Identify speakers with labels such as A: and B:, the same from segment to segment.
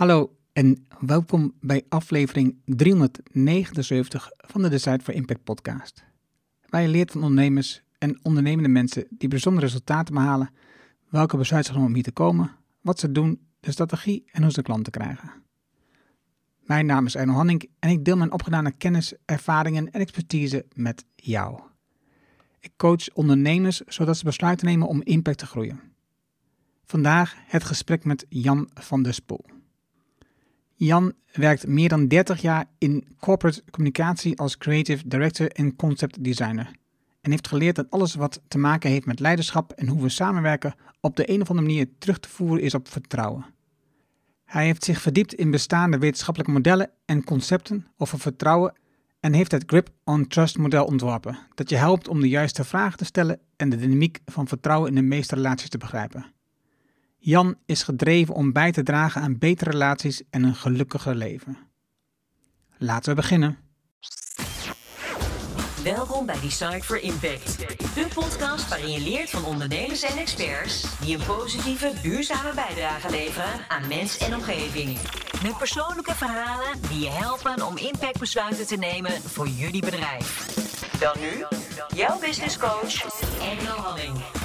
A: Hallo en welkom bij aflevering 379 van de Decide for Impact podcast. Waar je leert van ondernemers en ondernemende mensen die bijzondere resultaten behalen, welke besluiten ze genomen om hier te komen, wat ze doen, de strategie en hoe ze klanten krijgen. Mijn naam is Erno Hanning en ik deel mijn opgedane kennis, ervaringen en expertise met jou. Ik coach ondernemers zodat ze besluiten nemen om impact te groeien. Vandaag het gesprek met Jan van der Spoel. Jan werkt meer dan 30 jaar in corporate communicatie als creative director en concept designer. En heeft geleerd dat alles wat te maken heeft met leiderschap en hoe we samenwerken op de een of andere manier terug te voeren is op vertrouwen. Hij heeft zich verdiept in bestaande wetenschappelijke modellen en concepten over vertrouwen en heeft het Grip on Trust model ontworpen, dat je helpt om de juiste vragen te stellen en de dynamiek van vertrouwen in de meeste relaties te begrijpen. Jan is gedreven om bij te dragen aan betere relaties en een gelukkiger leven. Laten we beginnen.
B: Welkom bij Design for Impact, de podcast waarin je leert van ondernemers en experts die een positieve, duurzame bijdrage leveren aan mens en omgeving. Met persoonlijke verhalen die je helpen om impactbesluiten te nemen voor jullie bedrijf. Dan nu, jouw business coach, Engel Halling.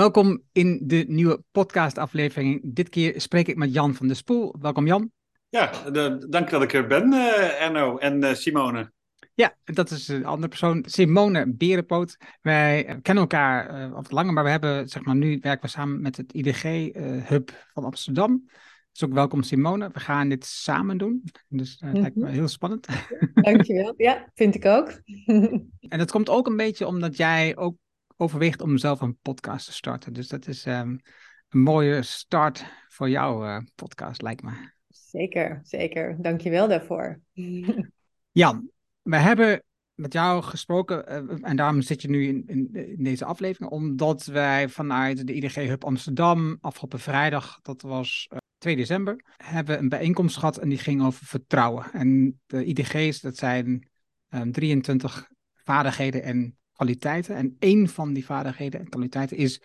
A: Welkom in de nieuwe podcastaflevering. Dit keer spreek ik met Jan van der Spoel. Welkom Jan.
C: Ja, de, dank dat ik er ben, uh, Erno en uh, Simone.
A: Ja, dat is een andere persoon, Simone Berenpoot. Wij kennen elkaar uh, wat langer, maar we hebben, zeg maar, nu werken we samen met het IDG-hub van Amsterdam. Dus ook welkom Simone. We gaan dit samen doen. Dus het mm -hmm. lijkt me heel spannend.
D: Dankjewel. Ja, vind ik ook.
A: en dat komt ook een beetje omdat jij ook overweegt om zelf een podcast te starten. Dus dat is um, een mooie start voor jouw uh, podcast, lijkt me.
D: Zeker, zeker. Dankjewel daarvoor.
A: Jan, we hebben met jou gesproken uh, en daarom zit je nu in, in, in, deze aflevering, omdat wij vanuit de IDG Hub Amsterdam afgelopen vrijdag, dat was uh, 2 december, hebben een bijeenkomst gehad en die ging over vertrouwen. En de IDG's, dat zijn um, 23 vaardigheden en kwaliteiten. En één van die vaardigheden en kwaliteiten is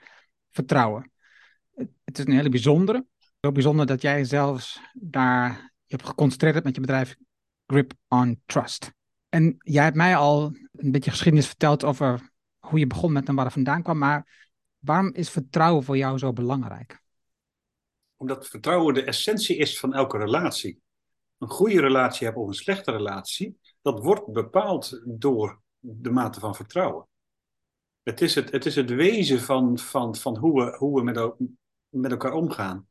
A: vertrouwen. Het is een hele bijzondere. Zo bijzonder dat jij zelfs daar je hebt geconcentreerd met je bedrijf Grip on Trust. En jij hebt mij al een beetje geschiedenis verteld over hoe je begon met en waar het vandaan kwam. Maar waarom is vertrouwen voor jou zo belangrijk?
C: Omdat vertrouwen de essentie is van elke relatie. Een goede relatie hebben of een slechte relatie, dat wordt bepaald door de mate van vertrouwen. Het is het, het, is het wezen van, van, van hoe we, hoe we met, met elkaar omgaan.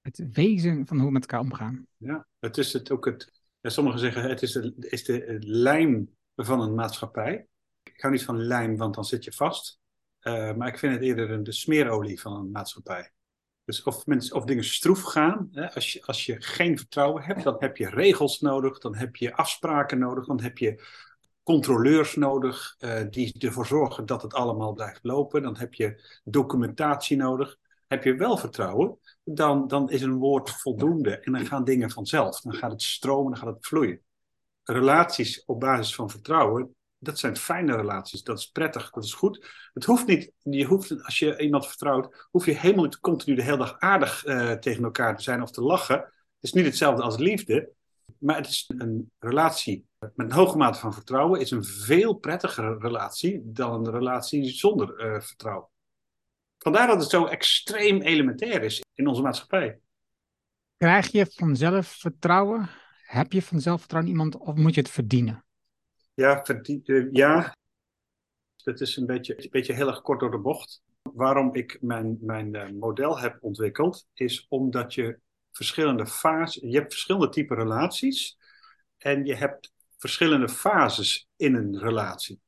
A: Het wezen van hoe we met elkaar omgaan.
C: Ja, het is het ook het. Ja, sommigen zeggen het is de, is de lijm van een maatschappij. Ik hou niet van lijm, want dan zit je vast. Uh, maar ik vind het eerder de smeerolie van een maatschappij. Dus of, mensen, of dingen stroef gaan, hè, als, je, als je geen vertrouwen hebt, dan heb je regels nodig, dan heb je afspraken nodig, dan heb je controleurs nodig uh, die ervoor zorgen dat het allemaal blijft lopen. Dan heb je documentatie nodig. Heb je wel vertrouwen, dan, dan is een woord voldoende en dan gaan dingen vanzelf. Dan gaat het stromen, dan gaat het vloeien. Relaties op basis van vertrouwen, dat zijn fijne relaties. Dat is prettig, dat is goed. Het hoeft niet, je hoeft, als je iemand vertrouwt, hoef je helemaal niet continu de hele dag aardig uh, tegen elkaar te zijn of te lachen. Het is niet hetzelfde als liefde, maar het is een relatie met een hoge mate van vertrouwen is een veel prettigere relatie dan een relatie zonder uh, vertrouwen. Vandaar dat het zo extreem elementair is in onze maatschappij.
A: Krijg je vanzelf vertrouwen? Heb je vanzelf vertrouwen in iemand of moet je het verdienen?
C: Ja, verdien, uh, ja. dat is een beetje, een beetje heel erg kort door de bocht. Waarom ik mijn, mijn uh, model heb ontwikkeld, is omdat je verschillende fases, je hebt verschillende type relaties en je hebt verschillende fases in een relatie.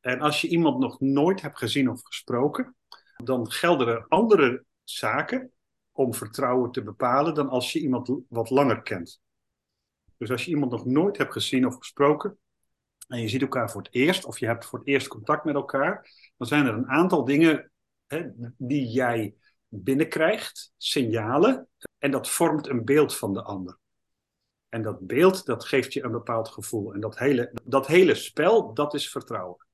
C: En als je iemand nog nooit hebt gezien of gesproken, dan gelden er andere zaken om vertrouwen te bepalen dan als je iemand wat langer kent. Dus als je iemand nog nooit hebt gezien of gesproken en je ziet elkaar voor het eerst of je hebt voor het eerst contact met elkaar, dan zijn er een aantal dingen hè, die jij binnenkrijgt, signalen, en dat vormt een beeld van de ander. En dat beeld, dat geeft je een bepaald gevoel. En dat hele, dat hele spel, dat is vertrouwen.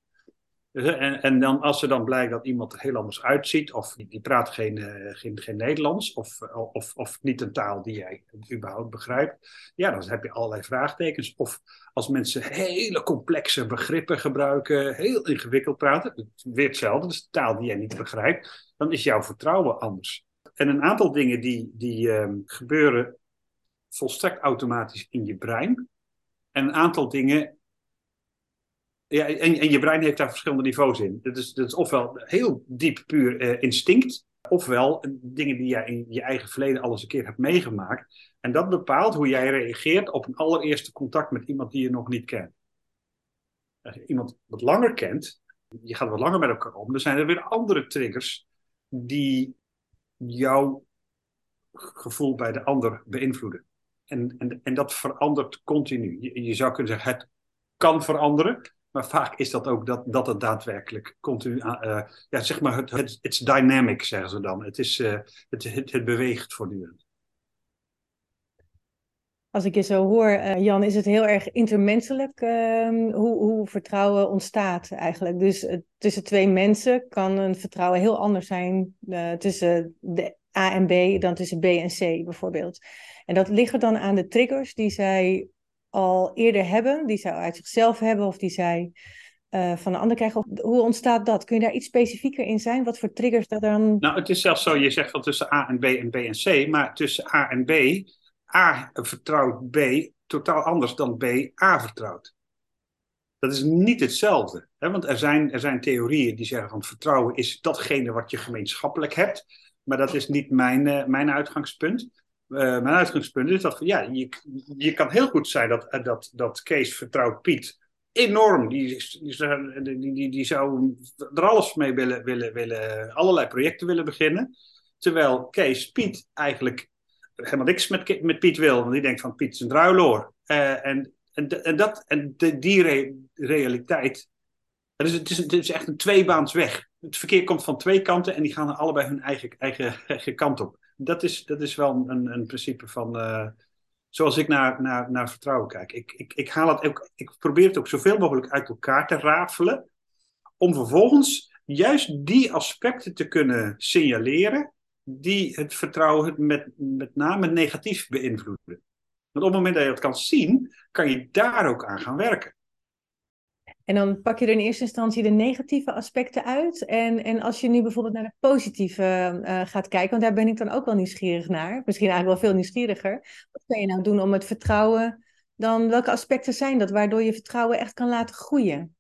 C: En, en dan, als er dan blijkt dat iemand er heel anders uitziet, of die praat geen, uh, geen, geen Nederlands, of, of, of niet een taal die jij überhaupt begrijpt, ja, dan heb je allerlei vraagtekens. Of als mensen hele complexe begrippen gebruiken, heel ingewikkeld praten, weer hetzelfde, dus taal die jij niet begrijpt, dan is jouw vertrouwen anders. En een aantal dingen die, die uh, gebeuren volstrekt automatisch in je brein. En een aantal dingen ja, en, en je brein heeft daar verschillende niveaus in. Dat is, dat is ofwel heel diep puur uh, instinct, ofwel dingen die jij in je eigen verleden al eens een keer hebt meegemaakt. En dat bepaalt hoe jij reageert op een allereerste contact met iemand die je nog niet kent. Als je iemand wat langer kent, je gaat wat langer met elkaar om, dan zijn er weer andere triggers die jouw gevoel bij de ander beïnvloeden. En, en, en dat verandert continu. Je, zou kunnen zeggen, het kan veranderen. Maar vaak is dat ook dat, dat het daadwerkelijk continu, uh, ja, zeg maar, het, het dynamic, zeggen ze dan. Het, is, het, het, het, beweegt voortdurend.
D: Als ik je zo hoor, uh, Jan, is het heel erg intermenselijk ehm, hoe, hoe vertrouwen ontstaat eigenlijk. Dus tussen twee mensen kan een vertrouwen heel anders zijn tussen de A en B dan tussen B en C bijvoorbeeld. En dat ligt dan aan de triggers die zij al eerder hebben, die zij uit zichzelf hebben of die zij van een ander krijgen. Hoe ontstaat dat? Kun je daar iets specifieker in zijn? Wat voor triggers dat dan.
C: Nou, het is zelfs zo, je zegt van tussen A en B en B en C, maar tussen A en B, A vertrouwt B totaal anders dan B A vertrouwt. Dat is niet hetzelfde. Hè? Want er zijn, er zijn theorieën die zeggen van vertrouwen is datgene wat je gemeenschappelijk hebt. Maar dat is niet mijn, uh, mijn uitgangspunt. Uh, mijn uitgangspunt is dat ja, je, je kan heel goed zijn dat, uh, dat, dat Kees vertrouwt Piet enorm. Die, die, die, die, zou er alles mee willen, willen, willen, allerlei projecten willen beginnen. Terwijl Kees Piet eigenlijk helemaal niks met, met Piet wil. Want die denkt van Piet is een druiloor. Uh, en, en, dat, en de, die re, realiteit, het is, het, is, het is echt een tweebaans weg. Het verkeer komt van twee kanten en die gaan allebei hun eigen, eigen, kant op dat is, dat is wel een, een principe van. Uh, zoals ik naar, naar, naar vertrouwen kijk. Ik, ik, ik, haal het ook, ik probeer het ook zoveel mogelijk uit elkaar te rafelen. Om vervolgens juist die aspecten te kunnen signaleren. Die het vertrouwen met, met name negatief beïnvloeden. Want op het moment dat je dat kan zien, kan je daar ook aan gaan werken.
D: En dan pak je er in eerste instantie de negatieve aspecten uit. En, en als je nu bijvoorbeeld naar de positieve uh, gaat kijken, want daar ben ik dan ook wel nieuwsgierig naar. Misschien eigenlijk wel veel nieuwsgieriger. Wat kan je nou doen om het vertrouwen dan, welke aspecten zijn dat waardoor je vertrouwen echt kan laten groeien?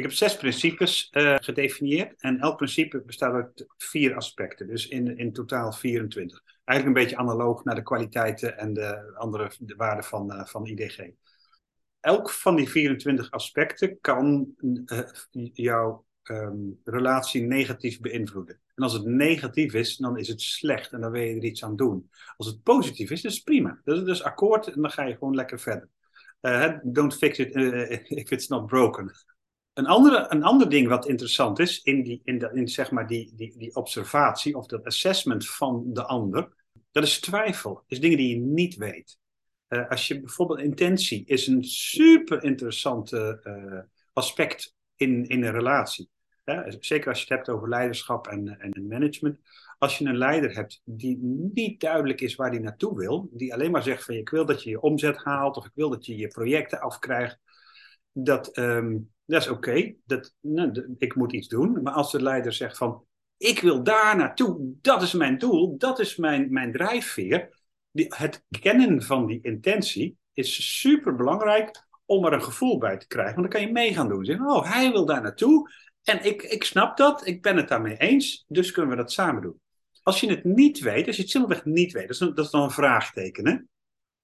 C: Ik heb zes principes uh, gedefinieerd en elk principe bestaat uit vier aspecten, dus in, in totaal 24. Eigenlijk een beetje analoog naar de kwaliteiten en de andere de waarden van, uh, van IDG elk van die 24 aspecten kan uh, jouw um, relatie negatief beïnvloeden. En als het negatief is, dan is het slecht en dan wil je er iets aan doen. Als het positief is, dan is prima. Dat is dus akkoord en dan ga je gewoon lekker verder. Don't fix it if it's not broken. Een, andere, een ander ding wat interessant is in, die, in, de, in zeg maar die, die, die observatie of dat assessment van de ander, dat is twijfel. is dingen die je niet weet. Uh, als je bijvoorbeeld intentie is een super interessante uh, aspect in, in een relatie. zeker als je het hebt over leiderschap en, en management. Als je een leider hebt die niet duidelijk is waar hij naartoe wil, die alleen maar zegt van ik wil dat je je omzet haalt of ik wil dat je je projecten afkrijgt, dat, um, dat is oké, dat, nou, ik moet iets doen. Maar als de leider zegt van ik wil daar naartoe, dat is mijn doel, dat is mijn, mijn drijfveer, het kennen van die intentie is super belangrijk om er een gevoel bij te krijgen. Want dan kan je mee gaan doen. Zeggen, oh, hij wil daar naartoe. En ik, ik snap dat, ik ben het daarmee eens, dus kunnen we dat samen doen. Als je het niet weet, als je het simpelweg niet weet, dat is, dat is dan een vraagteken. Hè?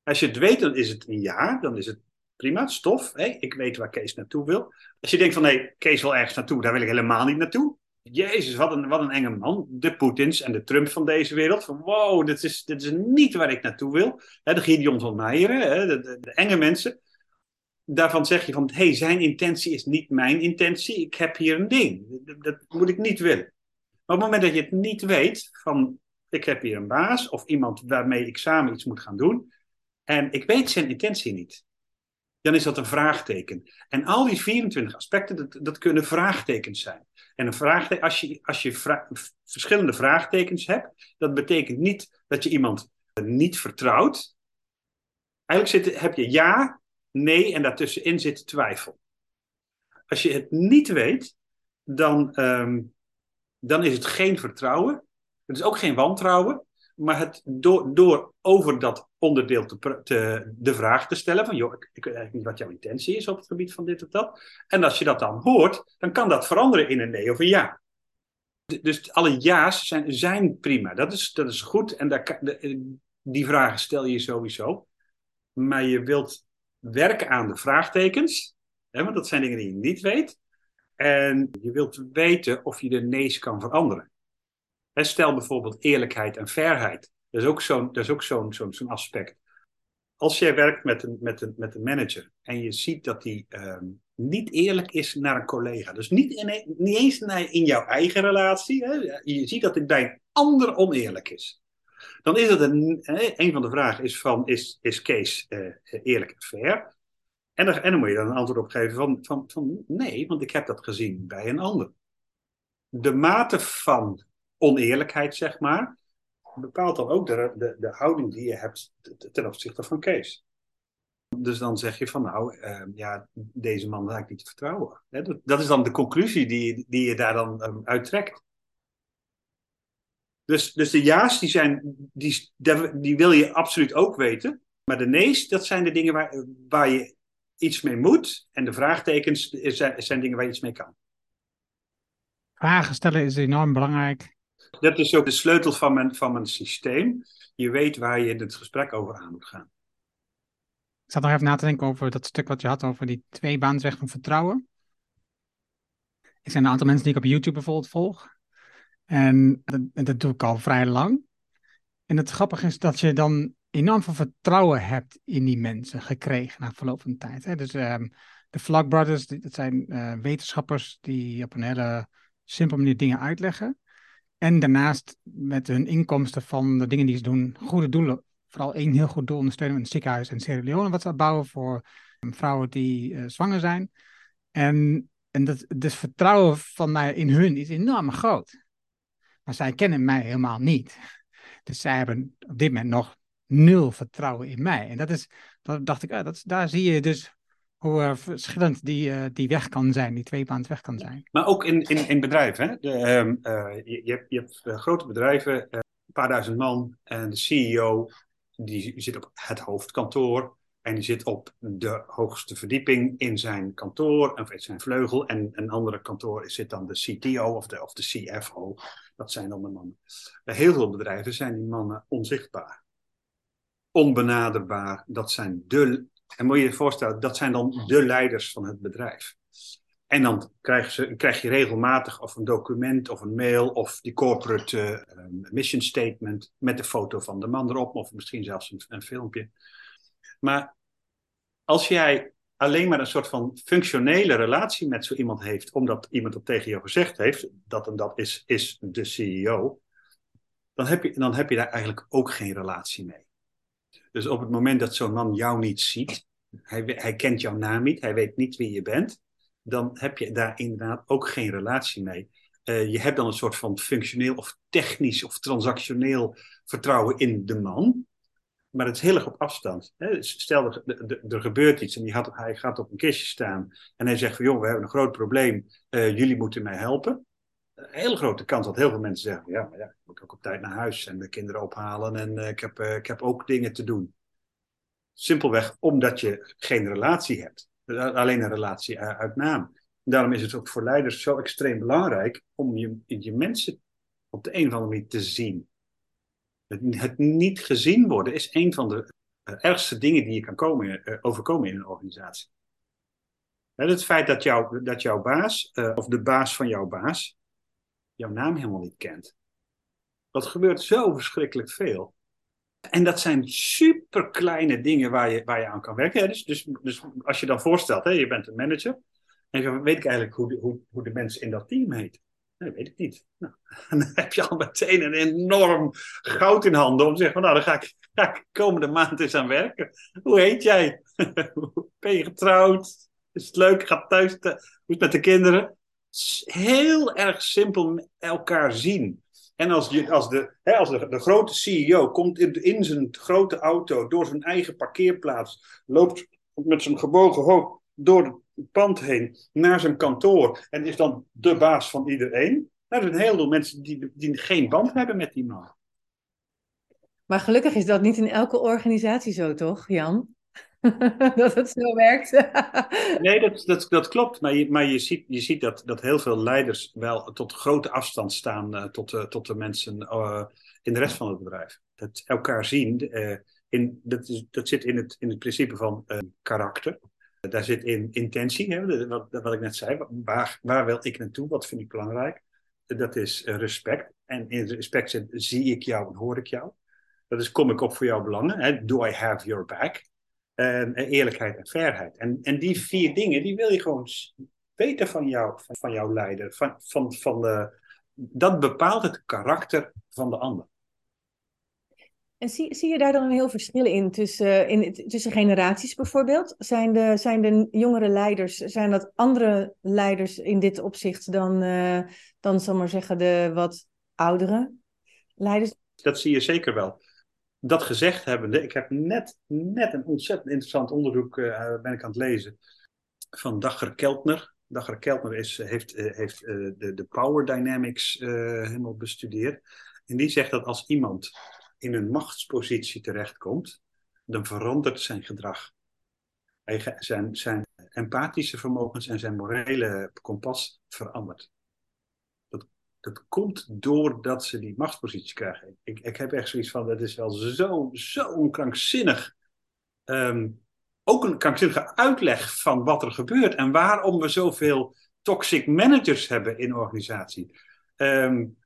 C: Als je het weet, dan is het een ja, dan is het prima, stof. Ik weet waar Kees naartoe wil. Als je denkt van nee, Kees wil ergens naartoe, daar wil ik helemaal niet naartoe. Jezus, wat een, wat een enge man. De Poetins en de Trump van deze wereld. Van wow, dit is, dit is niet waar ik naartoe wil. de Gideon van Meijeren, de, de, enge mensen. Daarvan zeg je van, hé, hey, zijn intentie is niet mijn intentie. Ik heb hier een ding. Dat, dat moet ik niet willen. Maar op het moment dat je het niet weet, van ik heb hier een baas of iemand waarmee ik samen iets moet gaan doen. En ik weet zijn intentie niet. Dan is dat een vraagteken. En al die 24 aspecten, dat, dat kunnen vraagtekens zijn. En een vraagteken, als je, als je verschillende vraagtekens hebt, dat betekent niet dat je iemand niet vertrouwt. Eigenlijk zit, heb je ja, nee en daartussenin zit twijfel. Als je het niet weet, dan, ehm, dan is het geen vertrouwen. Het is ook geen wantrouwen. Maar het, door, door over dat onderdeel te, te, de vraag te stellen: van joh, ik, ik, weet eigenlijk niet wat jouw intentie is op het gebied van dit of dat. En als je dat dan hoort, dan kan dat veranderen in een nee of een ja. Dus alle ja's zijn, zijn prima. Dat is, dat is goed. En daar, die vragen stel je sowieso. Maar je wilt werken aan de vraagtekens. Hè, want dat zijn dingen die je niet weet. En je wilt weten of je de nee's kan veranderen. Stel bijvoorbeeld eerlijkheid en fairheid. Dat is ook zo'n zo'n zo'n zo'n aspect. Als jij werkt met een, met, een, met een manager en je ziet dat die ehm, niet eerlijk is naar een collega, dus niet, in, niet eens in jouw eigen relatie, hè, je ziet dat het bij een ander oneerlijk is, dan is het een, een van de vragen is van, is, is Kees uh, eerlijk en fair? En, dan, en dan moet je dan een antwoord op geven van, van, van nee, want ik heb dat gezien bij een ander. De mate van oneerlijkheid, zeg maar, bepaalt dan ook de, de, de houding die je hebt ten opzichte van Kees. Dus dan zeg je van nou, ehm, ja, deze man lijkt niet te vertrouwen. dat, dat, is dan de conclusie die, die je daar dan um, uittrekt. Dus, dus de ja's, die, zijn, die, die wil je absoluut ook weten. Maar de nee's, dat zijn de dingen waar, waar je iets mee moet. En de vraagtekens zijn, zijn dingen waar je iets mee kan.
A: Vragen stellen is enorm belangrijk.
C: Dat is ook de sleutel van mijn, van mijn systeem. Je weet waar je het gesprek over aan moet gaan.
A: Ik zat nog even na te denken over dat stuk wat je had over die twee baansweg van vertrouwen. Er zijn een aantal mensen die ik op YouTube bijvoorbeeld volg. En dat, doe ik al vrij lang. En het grappige is dat je dan enorm veel vertrouwen hebt in die mensen gekregen na verloop van tijd. Hè? Dus um, de Vlog Brothers, dat zijn uh, wetenschappers die op een hele simpele manier dingen uitleggen. En daarnaast met hun inkomsten van de dingen die ze doen, goede doelen. Vooral één heel goed doel ondersteunen het ziekenhuis in Sierra Leone, wat ze bouwen voor ehm, vrouwen die uh, zwanger zijn. En, en dat, dus vertrouwen van mij in hun is enorm groot. Maar zij kennen mij helemaal niet. Dus zij hebben op dit moment nog nul vertrouwen in mij. En dat is, dat dacht ik, ah, dat, daar zie je dus hoe uh, verschillend die, uh, die weg kan zijn, die tweebaans weg kan zijn.
C: Maar ook in, in, in bedrijven. Hè? De, um, uh, je, je, hebt, je hebt grote bedrijven, een paar duizend man, en de CEO die zit op het hoofdkantoor. En die zit op de hoogste verdieping in zijn kantoor, of in zijn vleugel. En een andere kantoor zit dan de CTO of de, of de CFO. Dat zijn dan de mannen. Bij heel veel bedrijven zijn die mannen onzichtbaar. Onbenaderbaar. Dat zijn de en moet je je voorstellen, dat zijn dan de leiders van het bedrijf. En dan krijg, ze, krijg je regelmatig of een document of een mail of die corporate uh, mission statement met de foto van de man erop, of misschien zelfs een, een filmpje. Maar als jij alleen maar een soort van functionele relatie met zo iemand heeft, omdat iemand dat tegen jou gezegd heeft, dat en dat is, is de CEO, dan heb, je, dan heb je daar eigenlijk ook geen relatie mee. Dus op het moment dat zo'n man jou niet ziet, hij, hij kent jouw naam niet, hij weet niet wie je bent, dan heb je daar inderdaad ook geen relatie mee. Uh, je hebt dan een soort van functioneel of technisch of transactioneel vertrouwen in de man. Maar het is heel erg op afstand. Hè? Stel, er, gebeurt iets en hij gaat op een kistje staan en hij zegt van, joh, we hebben een groot probleem, uh, jullie moeten mij helpen. Een hele grote kans dat heel veel mensen zeggen, ja, maar ja, ik moet ook op tijd naar huis en de kinderen ophalen en uh, ik, heb, ik heb ook dingen te doen. Simpelweg omdat je geen relatie hebt. Alleen een relatie uit naam. Daarom is het ook voor leiders zo extreem belangrijk om je, je mensen op de een of andere manier te zien. Het, niet gezien worden is een van de ergste dingen die je kan komen, overkomen in een organisatie. Het feit dat, jou, dat jouw baas, of de baas van jouw baas, jouw naam helemaal niet kent. Dat gebeurt zo verschrikkelijk veel. En dat zijn super kleine dingen waar je, waar je aan kan werken. Dus, dus, dus als je dan voorstelt, hè, je bent een manager. En dan weet ik eigenlijk hoe de, hoe, hoe de mensen in dat team heet. Nee, weet ik niet. Nou, dan heb je al meteen een enorm goud in handen om te zeggen: Nou, dan ga ik, ga ik komende maand eens aan werken. Hoe heet jij? ben je getrouwd? Is het leuk? Gaat thuis? Hoe is het met de kinderen? Heel erg simpel elkaar zien. En als, je, als, de, hè, als de, grote CEO komt in, in zijn grote auto door zijn eigen parkeerplaats, loopt met zijn gebogen hoofd door het pand heen naar zijn kantoor en is dan de baas van iedereen. Nou, er zijn heel veel mensen die, die geen band hebben met die man.
D: Maar gelukkig is dat niet in elke organisatie zo, toch, Jan? dat het zo werkt.
C: nee, dat, dat, dat klopt. Maar, je, maar je, ziet, je ziet dat, dat heel veel leiders wel tot grote afstand staan uh, tot, tot de mensen uh, in de rest van het bedrijf. Dat elkaar zien, in, dat, is, dat zit in het, in het principe van karakter. Daar zit in intentie, hè, wat, wat ik net zei. Waar, waar wil ik naartoe? Wat vind ik belangrijk? Dat is respect. En in respect zie ik jou en hoor ik jou. Dat is, kom ik op voor jouw belangen? Hè? Do I have your back? En eerlijkheid en fairheid. En, en die vier dingen, die wil je gewoon weten van, jou, van, van jouw leider. Van, van, van de, dat bepaalt het karakter van de ander.
D: En zie, zie je daar dan een heel verschil in tussen, in tussen generaties bijvoorbeeld? Zijn de, zijn de jongere leiders, zijn dat andere leiders in dit opzicht dan, uh, dan zal maar zeggen, de wat oudere leiders?
C: Dat zie je zeker wel dat gezegd hebbende, ik heb net, net een ontzettend interessant onderzoek uh, ben ik aan het lezen van Dagger Keltner. Dagger Keltner is, heeft, uh, heeft de, de power dynamics helemaal bestudeerd. En die zegt dat als iemand in een machtspositie terechtkomt, dan verandert zijn gedrag. Zijn, zijn empathische vermogens en zijn morele kompas verandert dat komt doordat ze die machtspositie krijgen. Ik, ik heb echt zoiets van, dat is wel zo, zo krankzinnig. Um, ook een krankzinnige uitleg van wat er gebeurt en waarom we zoveel toxic managers hebben in organisatie. Um,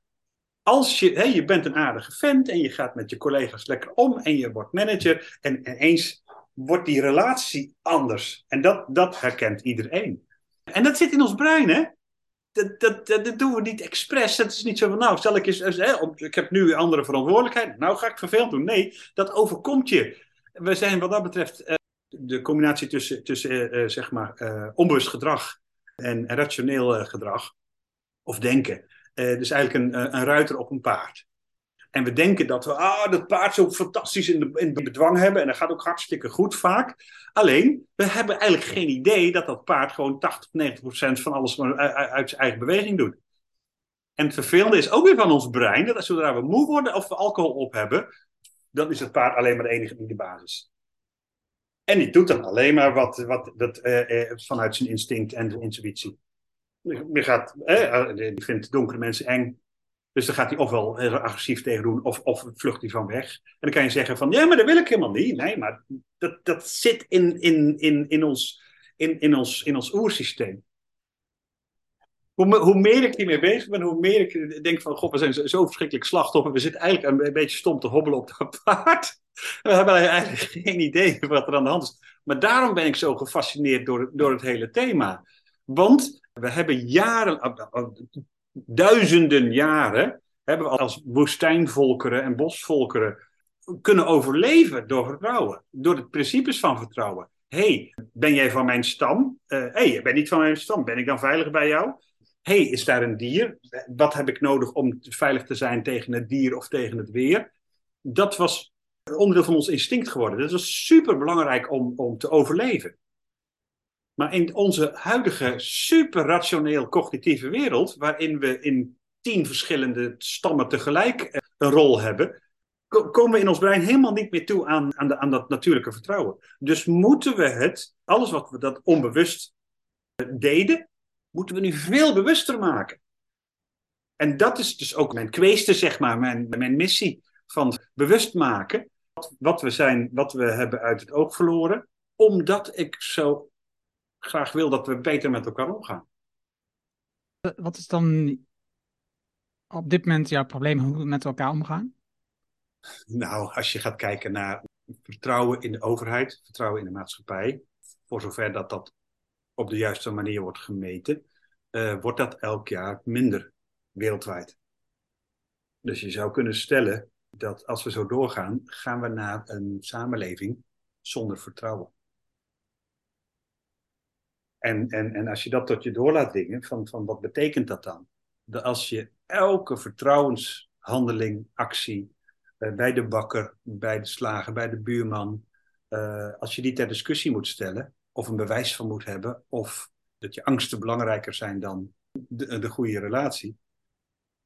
C: als je, hey, je bent een aardige vent en je gaat met je collega's lekker om en je wordt manager en ineens wordt die relatie anders. En dat, dat herkent iedereen. En dat zit in ons brein, hè? Dat, dat, dat, doen we niet expres. Het is niet zo van, nou, stel ik eens, hè, ik heb nu andere verantwoordelijkheid. Nou ga ik vervelend doen. Nee, dat overkomt je. We zijn wat dat betreft uh, de combinatie tussen, tussen uh, uh, zeg maar, onbewust gedrag en rationeel gedrag, of denken. dus eigenlijk een, een ruiter op een paard. En we denken dat we ah, dat paard zo fantastisch in, de, in bedwang hebben. En dat gaat ook hartstikke goed vaak. Alleen, we hebben eigenlijk geen idee dat dat paard gewoon 80, 90 procent van alles uit zijn eigen beweging doet. En het vervelende is ook weer van ons brein, dat zodra we moe worden of we alcohol op hebben, dan is het paard alleen maar de enige die de basis. En die doet dan alleen maar wat, wat dat, eh, eh, vanuit zijn instinct en intuïtie. Die, gaat, eh, die vindt donkere mensen eng. Dus dan gaat hij ofwel heel agressief tegen doen, of, of vlucht hij van weg. En dan kan je zeggen van, ja, maar dat wil ik helemaal niet. Nee, maar dat, dat zit in, in, in, in, ons, in, in, ons, in ons oersysteem. Hoe, hoe meer ik hiermee bezig ben, hoe meer ik denk van, god, we zijn zo, verschrikkelijk slachtoffer. We zitten eigenlijk een, beetje stom te hobbelen op dat paard. We hebben eigenlijk geen idee wat er aan de hand is. Maar daarom ben ik zo gefascineerd door, door het hele thema. Want we hebben jaren, duizenden jaren hebben we als woestijnvolkeren en bosvolkeren kunnen overleven door vertrouwen. Door de principes van vertrouwen. hey, ben jij van mijn stam? Hé, uh, hey, je bent niet van mijn stam. Ben ik dan veilig bij jou? hey, is daar een dier? Wat heb ik nodig om veilig te zijn tegen het dier of tegen het weer? Dat was onderdeel van ons instinct geworden. Dat was super belangrijk om, om te overleven. Maar in onze huidige super rationeel cognitieve wereld, waarin we in tien verschillende stammen tegelijk eh, een rol hebben, komen we in ons brein helemaal niet meer toe aan, aan, de, aan dat natuurlijke vertrouwen. Dus moeten we het, alles wat we dat onbewust eh, deden, moeten we nu veel bewuster maken. En dat is dus ook mijn kweeste, zeg maar, mijn, mijn missie van bewust maken wat, wat we zijn, wat we hebben uit het oog verloren, omdat ik zo graag wil dat we beter met elkaar omgaan.
A: Wat is dan op dit moment jouw probleem hoe we met elkaar omgaan?
C: Nou, als je gaat kijken naar vertrouwen in de overheid, vertrouwen in de maatschappij, voor zover dat dat op de juiste manier wordt gemeten, uh, wordt dat elk jaar minder. wereldwijd. Dus je zou kunnen stellen dat als we zo doorgaan, gaan we naar een samenleving zonder vertrouwen. En, en, en als je dat tot je door laat dingen, van, van wat betekent dat dan? Als je elke vertrouwenshandeling, actie, eh, bij de bakker, bij de slager, bij de buurman, eh, als je die ter discussie moet stellen, of een bewijs van moet hebben, of dat je angsten belangrijker zijn dan de, de goede relatie,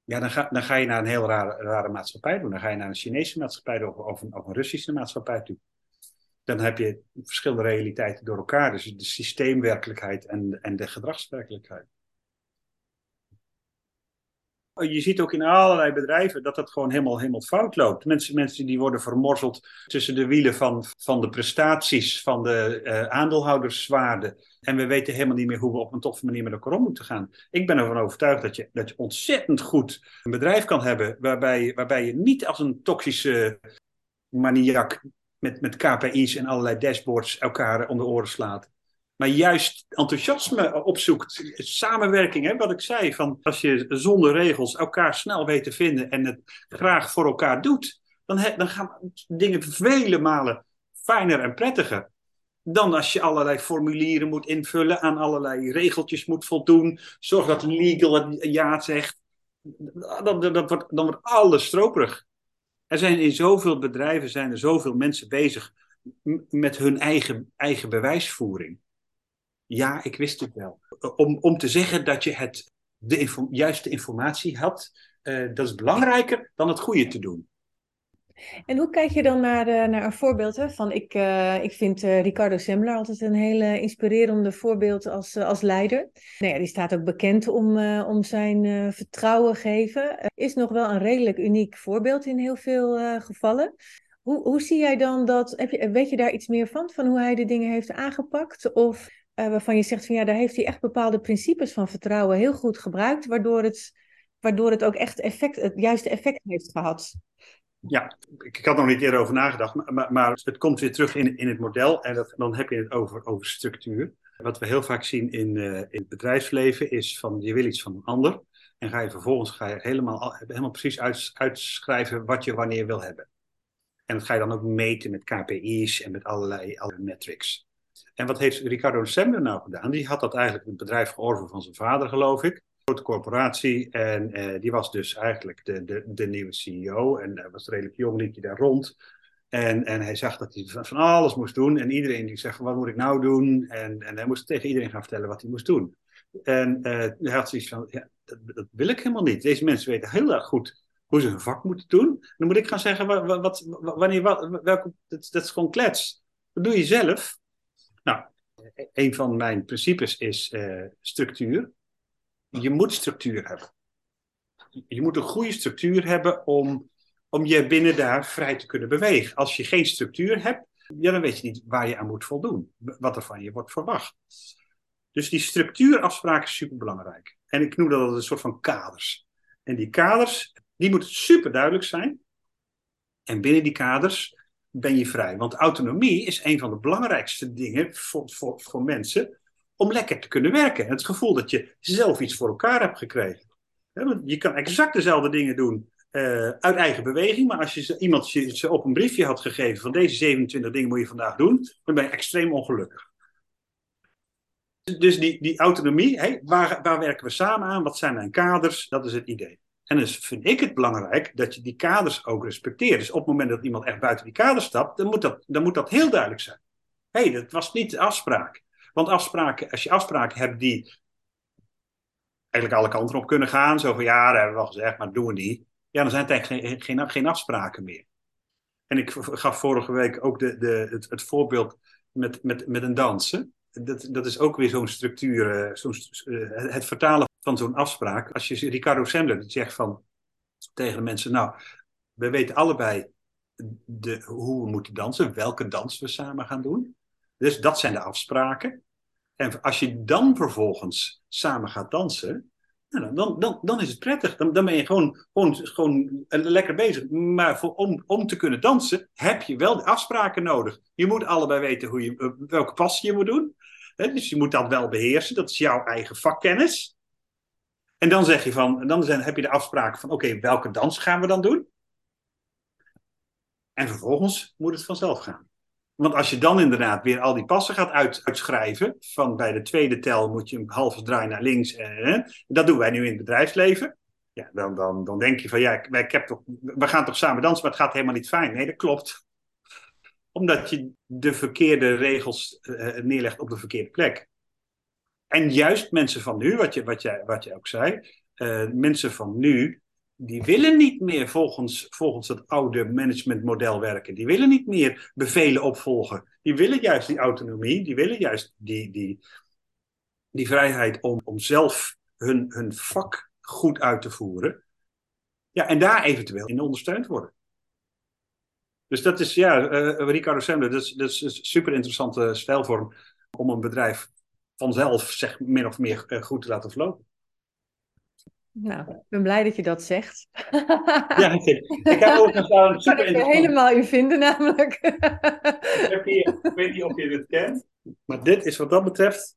C: ja, dan ga, dan ga je naar een heel rare, rare maatschappij doen. Dan ga je naar een Chinese maatschappij of, of, een, of een Russische maatschappij toe. Dan heb je verschillende realiteiten door elkaar. Dus de systeemwerkelijkheid en, en de gedragswerkelijkheid. Je ziet ook in allerlei bedrijven dat dat gewoon helemaal, helemaal fout loopt. Mensen, mensen die worden vermorzeld tussen de wielen van, van de prestaties, van de uh, aandeelhouderswaarde. En we weten helemaal niet meer hoe we op een toffe manier met elkaar om moeten gaan. Ik ben ervan overtuigd dat je, dat je ontzettend goed een bedrijf kan hebben waarbij, waarbij je niet als een toxische maniak met, met KPI's en allerlei dashboards elkaar om de oren slaat maar juist enthousiasme opzoekt. Samenwerking, hè, wat ik zei, van als je zonder regels elkaar snel weet te vinden en het graag voor elkaar doet, dan, dan gaan dingen vele malen fijner en prettiger. Dan als je allerlei formulieren moet invullen, aan allerlei regeltjes moet voldoen, zorg dat legal het ja zegt. Dan, dan, wordt, dan wordt alles stroperig. Er zijn in zoveel bedrijven zijn er zoveel mensen bezig met hun eigen, eigen bewijsvoering. Ja, ik wist het wel. Om, om te zeggen dat je het, de juiste informatie had, uh, dat is belangrijker dan het goede te doen.
D: En hoe kijk je dan naar, de, naar een voorbeeld hè? van, ik, uh, ik vind uh, Ricardo Semler altijd een hele inspirerende voorbeeld als, als leider. Nou ja, die staat ook bekend om, om zijn vertrouwen geven. is nog wel een redelijk uniek voorbeeld in heel veel gevallen. Hoe, hoe zie jij dan dat, heb je, weet je daar iets meer van, van hoe hij de dingen heeft aangepakt? Of waarvan je zegt van ja, daar heeft hij echt bepaalde principes van vertrouwen heel goed gebruikt, waardoor het, waardoor het ook echt effect, het juiste effect heeft gehad.
C: Ja, ik, had nog niet eerder over nagedacht, maar, maar, het komt weer terug in, in het model en dan heb je het over, over structuur. Wat we heel vaak zien in, uh, in het bedrijfsleven is van je wil iets van een ander en ga je vervolgens ga je helemaal, helemaal precies uit, uitschrijven wat je wanneer wil hebben. En dat ga je dan ook meten met KPI's en met allerlei, allerlei metrics. En wat heeft Ricardo Semler nou gedaan? Die had dat eigenlijk een bedrijf georven van zijn vader, geloof ik. Grote corporatie. En eh, die was dus eigenlijk de, de, de nieuwe CEO. En hij was redelijk jong, liep hij daar rond. En, en hij zag dat hij van alles moest doen. En iedereen die zegt, wat moet ik nou doen? En, en hij moest tegen iedereen gaan vertellen wat hij moest doen. En uh, hij had zoiets van, ja, dat, wil ik helemaal niet. Deze mensen weten heel erg goed hoe ze hun vak moeten doen. Dan moet ik gaan zeggen, wat, wat, wanneer, wat, welke, dat, dat is gewoon klets. Dat doe je zelf. Nou, een van mijn principes is uh, structuur. Je moet structuur hebben. Je moet een goede structuur hebben om, om je binnen daar vrij te kunnen bewegen. Als je geen structuur hebt, ja, dan weet je niet waar je aan moet voldoen. Wat er van je wordt verwacht. Dus die structuurafspraak is superbelangrijk. En ik noem dat een soort van kaders. En die kaders, die moeten super duidelijk zijn. En binnen die kaders ben je vrij. Want autonomie is een van de belangrijkste dingen voor, voor, voor mensen om lekker te kunnen werken. Het gevoel dat je zelf iets voor elkaar hebt gekregen. Je kan exact dezelfde dingen doen uh, uit eigen beweging, maar als je iemand je, op een briefje had gegeven van deze 27 dingen moet je vandaag doen, dan ben je extreem ongelukkig. Dus die, die autonomie, waar, waar werken we samen aan? Wat zijn mijn kaders? Dat is het idee. En dus vind ik het belangrijk dat je die kaders ook respecteert. Dus op het moment dat iemand echt buiten die kaders stapt, dan moet dat, dan moet dat heel duidelijk zijn. Hé, hey, dat was niet de afspraak. Want afspraken, als je afspraken hebt die eigenlijk alle kanten op kunnen gaan, zo van ja, dat hebben we wel gezegd, maar doen we niet. Ja, dan zijn het eigenlijk geen, geen, afspraken meer. En ik gaf vorige week ook de, de, het, voorbeeld met, met, met een dansen. Dat, dat is ook weer zo'n structuur, eh, zo'n, eh, het vertalen van zo'n afspraak. Als je Ricardo Sandler zegt van, tegen de mensen, nou, we weten allebei de, hoe we moeten dansen, welke dans we samen gaan doen. Dus dat zijn de afspraken. En als je dan vervolgens samen gaat dansen, nou, dan, dan, dan is het prettig. Dan, dan ben je gewoon, gewoon, gewoon lekker bezig. Maar om, om te kunnen dansen heb je wel de afspraken nodig. Je moet allebei weten hoe je, welke pas je moet doen. dus je moet dat wel beheersen. Dat is jouw eigen vakkennis. En dan zeg je van, dan zijn, heb je de afspraak van, oké, welke dans gaan we dan doen? En vervolgens moet het vanzelf gaan. Want als je dan inderdaad weer al die passen gaat uit, uitschrijven, van bij de tweede tel moet je een halve draai naar links, en, dat doen wij nu in het bedrijfsleven. Ja, dan, dan, dan denk je van ja, ik, heb toch, we gaan toch samen dansen, maar het gaat helemaal niet fijn. Nee, dat klopt. Omdat je de verkeerde regels uh, neerlegt op de verkeerde plek. En juist mensen van nu, wat je, wat jij, wat je ook zei, uh, mensen van nu, die willen niet meer volgens, volgens het oude managementmodel werken. Die willen niet meer bevelen opvolgen. Die willen juist die autonomie, die willen juist die, die, die vrijheid om, om zelf hun, hun vak goed uit te voeren. Ja, en daar eventueel in ondersteund worden. Dus dat is, ja, uh, Ricardo Semler, dat is, dat is een super interessante stijlvorm om een bedrijf vanzelf, zeg, min of meer uh, goed te laten verlopen.
D: Nou, ik ben blij dat je dat zegt.
C: Ja, ik, ik heb ook een super
D: Ik er helemaal in vinden namelijk.
C: ik, heb hier, ik weet niet of je dit kent, maar dit is wat dat betreft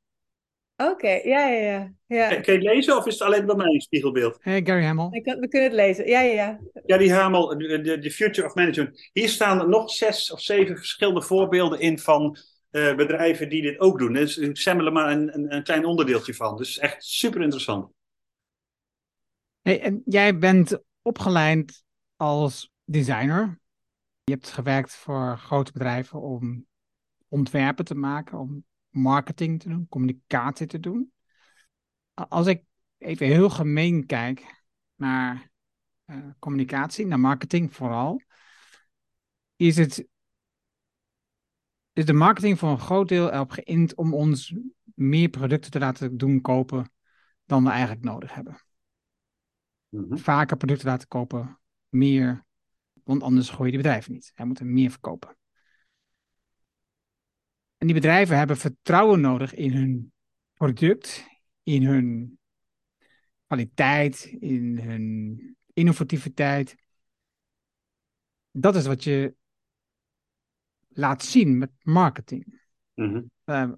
D: Oké, ja, ja, ja. ja.
C: Kun je het lezen of is het alleen bij mij een spiegelbeeld?
A: Hey, Gary Hamel.
D: Kan, we kunnen het lezen, ja, ja, ja.
C: Ja, die Hamel, de, de Future of Management. Hier staan nog zes of zeven verschillende voorbeelden in van uh, bedrijven die dit ook doen. Dus ik semmel maar een, een, een, klein onderdeeltje van. Dus echt super interessant.
A: En jij bent opgeleid als designer. Je hebt gewerkt voor grote bedrijven om ontwerpen te maken, om marketing te doen, communicatie te doen. Als ik even heel gemeen kijk naar uh, communicatie, naar marketing vooral, is het is de marketing voor een groot deel erop geïnt om ons meer producten te laten doen kopen dan we eigenlijk nodig hebben. Mm-hmm. Vaker producten laten kopen, meer, want anders gooi je die bedrijven niet. Hij moet er meer verkopen. En die bedrijven hebben vertrouwen nodig in hun product, in hun kwaliteit, in hun innovativiteit. Dat is wat je laat zien met marketing. Mm-hmm. uh,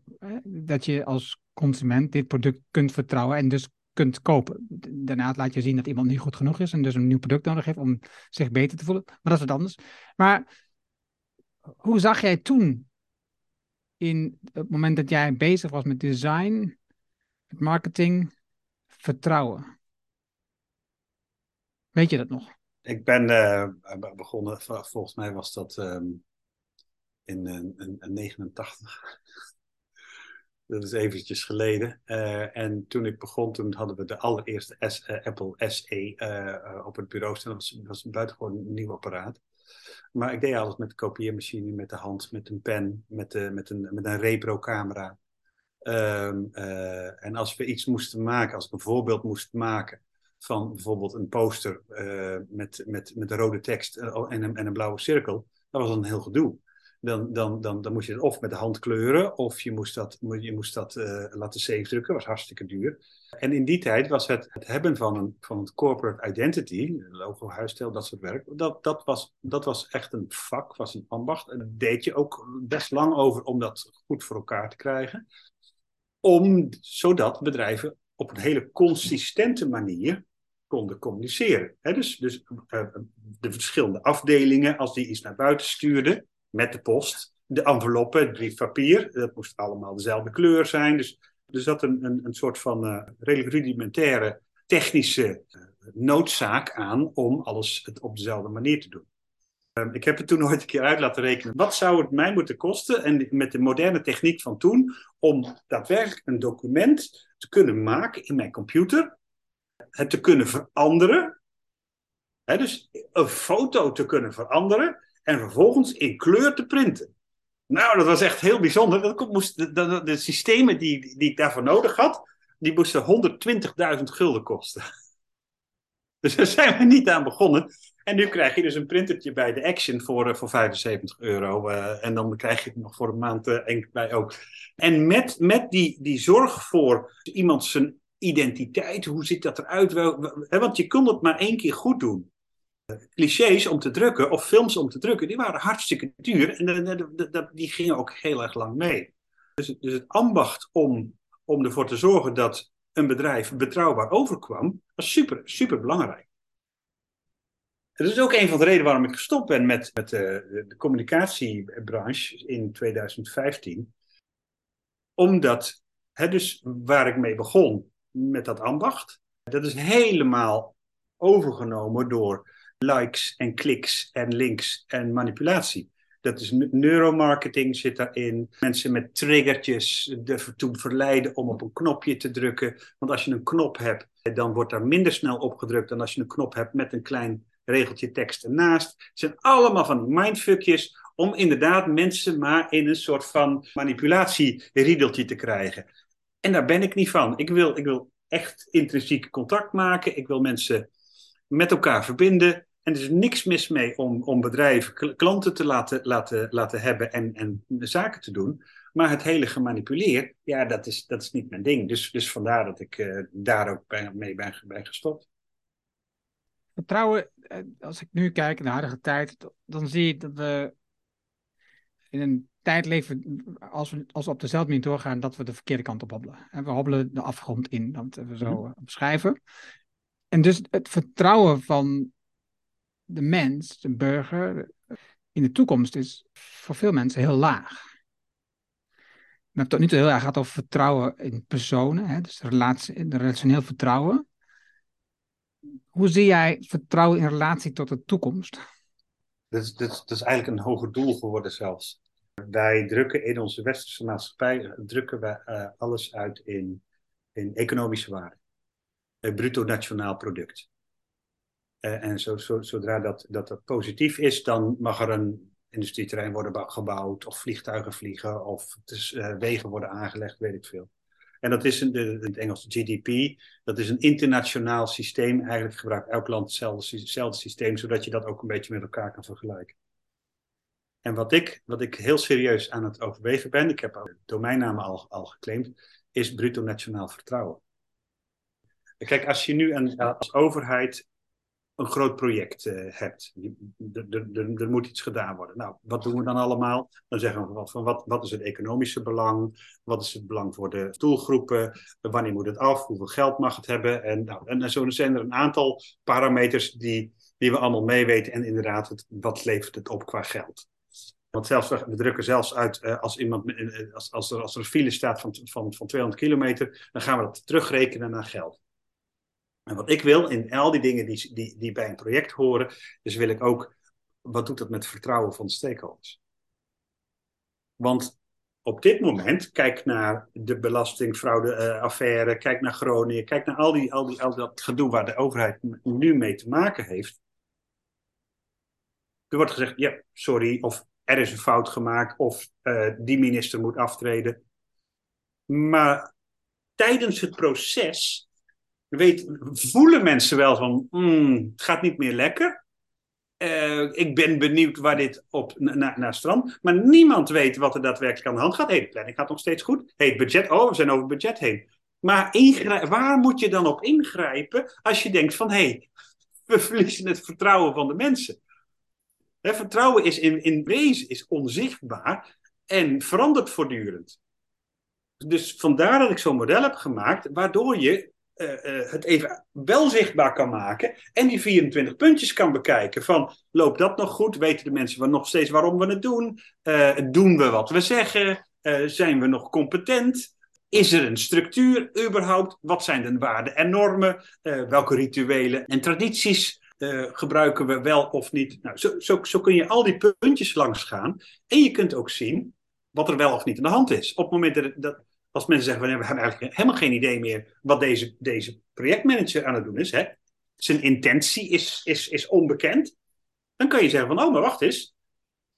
A: dat je als consument dit product kunt vertrouwen en dus kunt kopen. Daarna laat je zien dat iemand niet goed genoeg is en dus een nieuw product nodig heeft om zich beter te voelen. Maar dat is wat anders. Maar hoe zag jij toen in het moment dat jij bezig was met design, met marketing, vertrouwen? Weet je dat nog?
C: Ik ben uh, begonnen, volgens mij was dat um, in, in, in 89. Dat is eventjes geleden. Uh, en toen ik begon, toen hadden we de allereerste uh, Apple SE uh, op het bureau staan. Dat was, was een buitengewoon nieuw apparaat. Maar ik deed alles met de kopieermachine, met de hand, met een pen, met, met, een, met een repro-camera. Uh, en als we iets moesten maken, als ik een voorbeeld moest maken van bijvoorbeeld een poster met, met, met een rode tekst en een, en een blauwe cirkel, dat was een heel gedoe dan, dan, dan, dan moest je het of met de hand kleuren, of je moest dat, je moest dat uh, laten drukken, was hartstikke duur. En in die tijd was het, het hebben van een, van een corporate identity, logo, huisstijl, dat soort werk, dat, dat, was, dat was echt een vak, was een ambacht. En daar deed je ook best lang over om dat goed voor elkaar te krijgen. Om, zodat bedrijven op een hele consistente manier konden communiceren. dus dus uh, de verschillende afdelingen, als die iets naar buiten stuurden, met de post. De enveloppen, het briefpapier, dat moest allemaal dezelfde kleur zijn. Dus er zat een, een, een soort van uh, rudimentaire technische uh, noodzaak aan om alles het op dezelfde manier te doen. Um, ik heb het toen ooit een keer uit laten rekenen. Wat zou het mij moeten kosten, en met de moderne techniek van toen, om daadwerkelijk een document te kunnen maken in mijn computer, het te kunnen veranderen, hè, dus een foto te kunnen veranderen, en vervolgens in kleur te printen. Nou, dat was echt heel bijzonder. Dat moest, de, de, systemen die, die ik daarvoor nodig had, die moesten 120.000 gulden kosten. Dus daar zijn we niet aan begonnen. En nu krijg je dus een printertje bij de Action voor, uh, voor 75 euro. Uh, en dan krijg je het nog voor een maand uh, bij ook. En met, met die, die zorg voor iemand zijn identiteit, hoe ziet dat eruit? Want je kon het maar één keer goed doen clichés om te drukken of films om te drukken, die waren hartstikke duur en die gingen ook heel erg lang mee. Dus, dus het ambacht om, om ervoor te zorgen dat een bedrijf betrouwbaar overkwam, was super, super belangrijk. Dat is ook een van de redenen waarom ik gestopt ben met, met de, de communicatiebranche in 2015. Omdat, hè, dus waar ik mee begon met dat ambacht, dat is helemaal overgenomen door likes en kliks en links en manipulatie. Dat is neuromarketing zit daarin. Mensen met triggertjes ertoe verleiden om op een knopje te drukken. Want als je een knop hebt, dan wordt daar minder snel opgedrukt dan als je een knop hebt met een klein regeltje tekst ernaast. Het zijn allemaal van die mindfuckjes om inderdaad mensen maar in een soort van manipulatieriedeltje te krijgen. En daar ben ik niet van. Ik wil, ik wil echt intrinsiek contact maken. Ik wil mensen met elkaar verbinden. En er is niks mis mee om, om bedrijven, klanten te laten, laten, laten hebben en, en zaken te doen. Maar het hele gemanipuleer, ja, dat is, dat is niet mijn ding. Dus, dus vandaar dat ik uh, daar ook bij, mee ben, ben gestopt.
A: Vertrouwen, eh, als ik nu kijk naar de huidige tijd, dan zie ik dat we in een tijd leven, als we, als we op dezelfde manier doorgaan, dat we de verkeerde kant op hobbelen. En we hobbelen de afgrond in, dat we zo mhm. eh, beschrijven. En dus het vertrouwen van de mens, de burger, in de toekomst is voor veel mensen heel laag. We hebben tot nu toe heel erg over vertrouwen in personen, hè, dus relationeel vertrouwen. Hoe zie jij vertrouwen in relatie tot de toekomst?
C: Dat is, dat, is, eigenlijk een hoger doel geworden zelfs. Wij drukken in onze westerse maatschappij drukken wij, uh, alles uit in, in economische waarde. Het bruto nationaal product. Uh, en zo, zo, zodra dat, dat, dat positief is, dan mag er een industrieterrein worden gebouwd, of vliegtuigen vliegen, of dus, uh, wegen worden aangelegd, weet ik veel. En dat is in, de, in het Engels GDP. Dat is een internationaal systeem. Eigenlijk gebruikt elk land hetzelfde, hetzelfde systeem, zodat je dat ook een beetje met elkaar kan vergelijken. En wat ik, wat ik heel serieus aan het overwegen ben, ik heb domeinnamen al, al geclaimd, is bruto nationaal vertrouwen. Kijk, als je nu een, als overheid een groot project uh, hebt. Er moet iets gedaan worden. Nou, wat doen we dan allemaal? Dan zeggen we van wat, wat is het economische belang? Wat is het belang voor de doelgroepen? Wanneer moet het af? Hoeveel geld mag het hebben? En, nou, en, zo zijn er een aantal parameters die, die we allemaal meeweten. En inderdaad, wat levert het op qua geld? Want zelfs, we drukken zelfs uit uh, als, iemand, uh, als, als, er, als er een file staat van, van, van 200 kilometer, dan gaan we dat terugrekenen naar geld. En wat ik wil in al die dingen die, die, die bij een project horen, dus wil ik ook, wat doet dat met vertrouwen van de stakeholders? Want op dit moment, kijk naar de belastingfraudeaffaire, uh, kijk naar Groningen, kijk naar al, die, al, die, al dat gedoe waar de overheid nu mee te maken heeft. Er wordt gezegd, ja, sorry, of er is een fout gemaakt, of uh, die minister moet aftreden. Maar tijdens het proces weet, voelen mensen wel van, mm, het gaat niet meer lekker. Uh, ik ben benieuwd waar dit op naar na, strand. Maar niemand weet wat er daadwerkelijk aan de hand gaat. Hey, de planning gaat nog steeds goed. Hey, het budget, oh, we zijn over budget heen. Maar waar moet je dan op ingrijpen als je denkt van, hé, hey, we verliezen het vertrouwen van de mensen. Vertrouwen is in, in wezen is onzichtbaar en verandert voortdurend. Dus vandaar dat ik zo'n model heb gemaakt, waardoor je het even wel zichtbaar kan maken. En die 24 puntjes kan bekijken. Van loopt dat nog goed? Weten de mensen nog steeds waarom we het doen? Uh, doen we wat we zeggen? zijn we nog competent? Is er een structuur überhaupt? Wat zijn de waarden en normen? welke rituelen en tradities gebruiken we wel of niet? Nou, zo, zo, zo kun je al die puntjes langs gaan. En je kunt ook zien wat er wel of niet aan de hand is. Op het moment dat, dat als mensen zeggen, we hebben eigenlijk helemaal geen idee meer wat deze, deze projectmanager aan het doen is. Hè? Zijn intentie is, is, is onbekend. Dan kan je zeggen van, oh, maar wacht eens.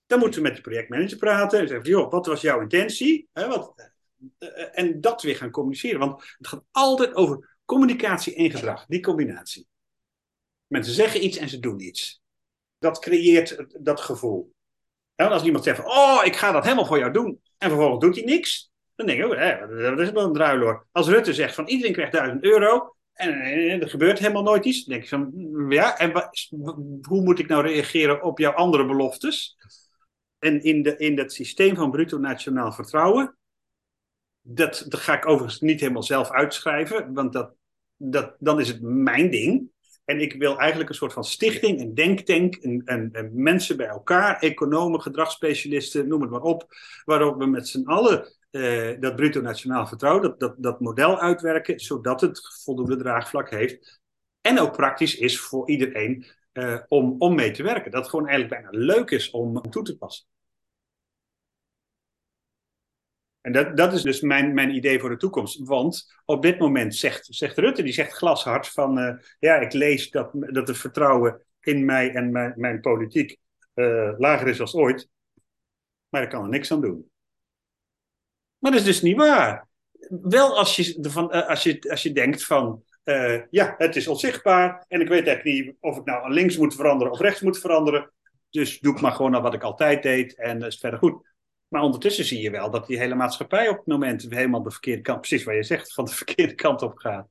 C: Dan moeten we met de projectmanager praten. En zeggen, joh, wat was jouw intentie? Hè, wat, eh, en dat weer gaan communiceren. Want het gaat altijd over communicatie en gedrag. Die combinatie. Mensen zeggen iets en ze doen iets. Dat creëert dat gevoel. En als iemand zegt, oh, ik ga dat helemaal voor jou doen. En vervolgens doet hij niks. Dan denk ik, oh, hè, dat is wel een druiloor. Als Rutte zegt van iedereen krijgt 1000 euro en, er gebeurt helemaal nooit iets, dan denk ik van mm, ja, en hoe moet ik nou reageren op jouw andere beloftes? En in, de, in dat systeem van bruto nationaal vertrouwen Dat, dat ga ik overigens niet helemaal zelf uitschrijven, want dat, dat, dan is het mijn ding. En ik wil eigenlijk een soort van stichting, een denktank, en, en, mensen bij elkaar, economen, gedragsspecialisten, noem het maar op, waarop we met z'n allen uh, dat bruto nationaal vertrouwen, dat, dat, dat model uitwerken, zodat het voldoende draagvlak heeft. En ook praktisch is voor iedereen uh, om, om mee te werken. Dat het gewoon eigenlijk bijna leuk is om toe te passen. En dat, dat is dus mijn, mijn idee voor de toekomst. Want op dit moment zegt, zegt Rutte, die zegt glashard van... Uh, ja, ik lees dat, dat het vertrouwen in mij en mijn, mijn politiek lager is als ooit. Maar ik kan er niks aan doen. Maar dat is dus niet waar. Wel als je, uh, als je, als je denkt van... ja, het is onzichtbaar en ik weet eigenlijk niet of ik nou links moet veranderen of rechts moet veranderen. Dus doe ik maar gewoon al wat ik altijd deed en is verder goed. Maar ondertussen zie je wel dat die hele maatschappij op het moment helemaal de verkeerde kant, precies wat je zegt, van de verkeerde kant op gaat.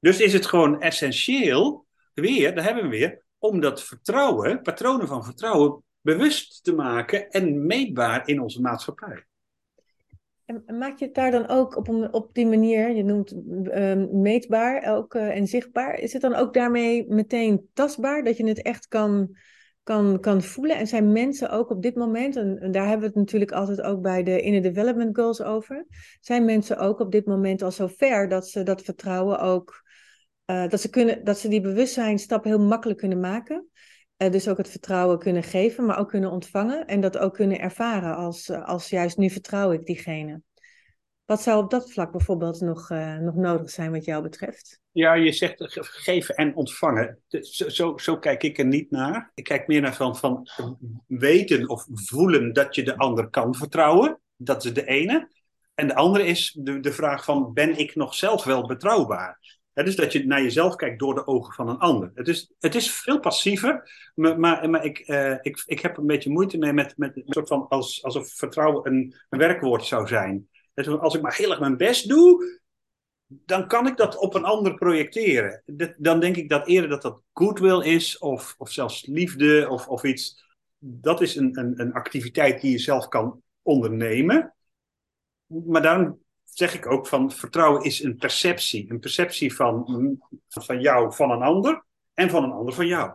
C: Dus is het gewoon essentieel, weer, daar hebben we weer, om dat vertrouwen, patronen van vertrouwen, bewust te maken en meetbaar in onze maatschappij.
D: En maak je het daar dan ook op, op die manier, je noemt uh, meetbaar ook, en zichtbaar, is het dan ook daarmee meteen tastbaar, dat je het echt kan kan, kan voelen. En zijn mensen ook op dit moment, en, daar hebben we het natuurlijk altijd ook bij de Inner Development Goals over, zijn mensen ook op dit moment al zo ver dat ze dat vertrouwen ook, uh, dat, ze kunnen, dat ze die bewustzijnstap heel makkelijk kunnen maken. Uh, dus ook het vertrouwen kunnen geven, maar ook kunnen ontvangen en dat ook kunnen ervaren als, als juist nu vertrouw ik diegene. Wat zou op dat vlak bijvoorbeeld nog, uh, nog nodig zijn wat jou betreft?
C: Ja, je zegt geven en ontvangen. Zo, zo, zo, kijk ik er niet naar. Ik kijk meer naar van, van weten of voelen dat je de ander kan vertrouwen. Dat is de ene. En de andere is de, de vraag van, ben ik nog zelf wel betrouwbaar? Het dus dat je naar jezelf kijkt door de ogen van een ander. Het is, het is veel passiever, maar, maar, ik, uh, ik, ik heb een beetje moeite mee met, met een soort van als, alsof vertrouwen een, een werkwoord zou zijn. Als ik maar heel erg mijn best doe, dan kan ik dat op een ander projecteren. Dan denk ik dat eerder dat dat goodwill is, of, of zelfs liefde, of, of iets. Dat is een, een, een activiteit die je zelf kan ondernemen. Maar daarom zeg ik ook van vertrouwen is een perceptie. Een perceptie van, van jou van een ander en van een ander van jou.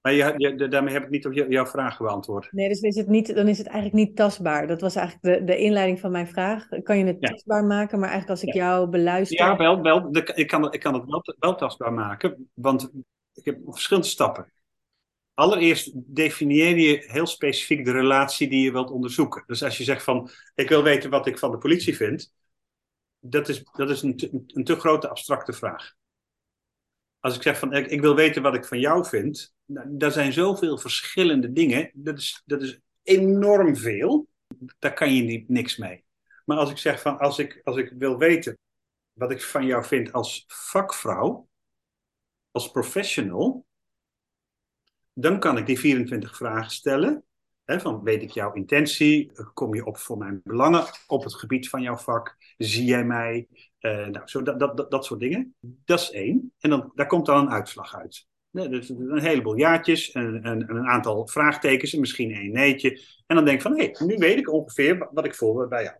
C: Maar je, je, daarmee heb ik niet op jouw vraag beantwoord.
D: Nee, dus is het niet, dan is het eigenlijk niet tastbaar. Dat was eigenlijk de, de inleiding van mijn vraag. Kan je het tastbaar maken? Maar eigenlijk als ik jou beluister...
C: Ja, wel, wel, ik, kan, ik kan het wel, wel tastbaar maken. Want ik heb verschillende stappen. Allereerst definieer je heel specifiek de relatie die je wilt onderzoeken. Dus als je zegt van, ik wil weten wat ik van de politie vind. Dat is, dat is een, te, een te grote abstracte vraag. Als ik zeg van, ik, wil weten wat ik van jou vind er zijn zoveel verschillende dingen. Dat is, dat is enorm veel. Daar kan je niks mee. Maar als ik zeg van, als ik, als ik wil weten wat ik van jou vind als vakvrouw, als professional, dan kan ik die 24 vragen stellen. Hè, van weet ik jouw intentie? Kom je op voor mijn belangen op het gebied van jouw vak? Zie jij mij? Uh, nou, zo dat, dat, dat, soort dingen. Dat is één. En dan, daar komt dan een uitslag uit. Dus een heleboel jaartjes en, en, een aantal vraagtekens en misschien één neetje. En dan denk ik van, hé, hey, nu weet ik ongeveer wat ik voel bij jou.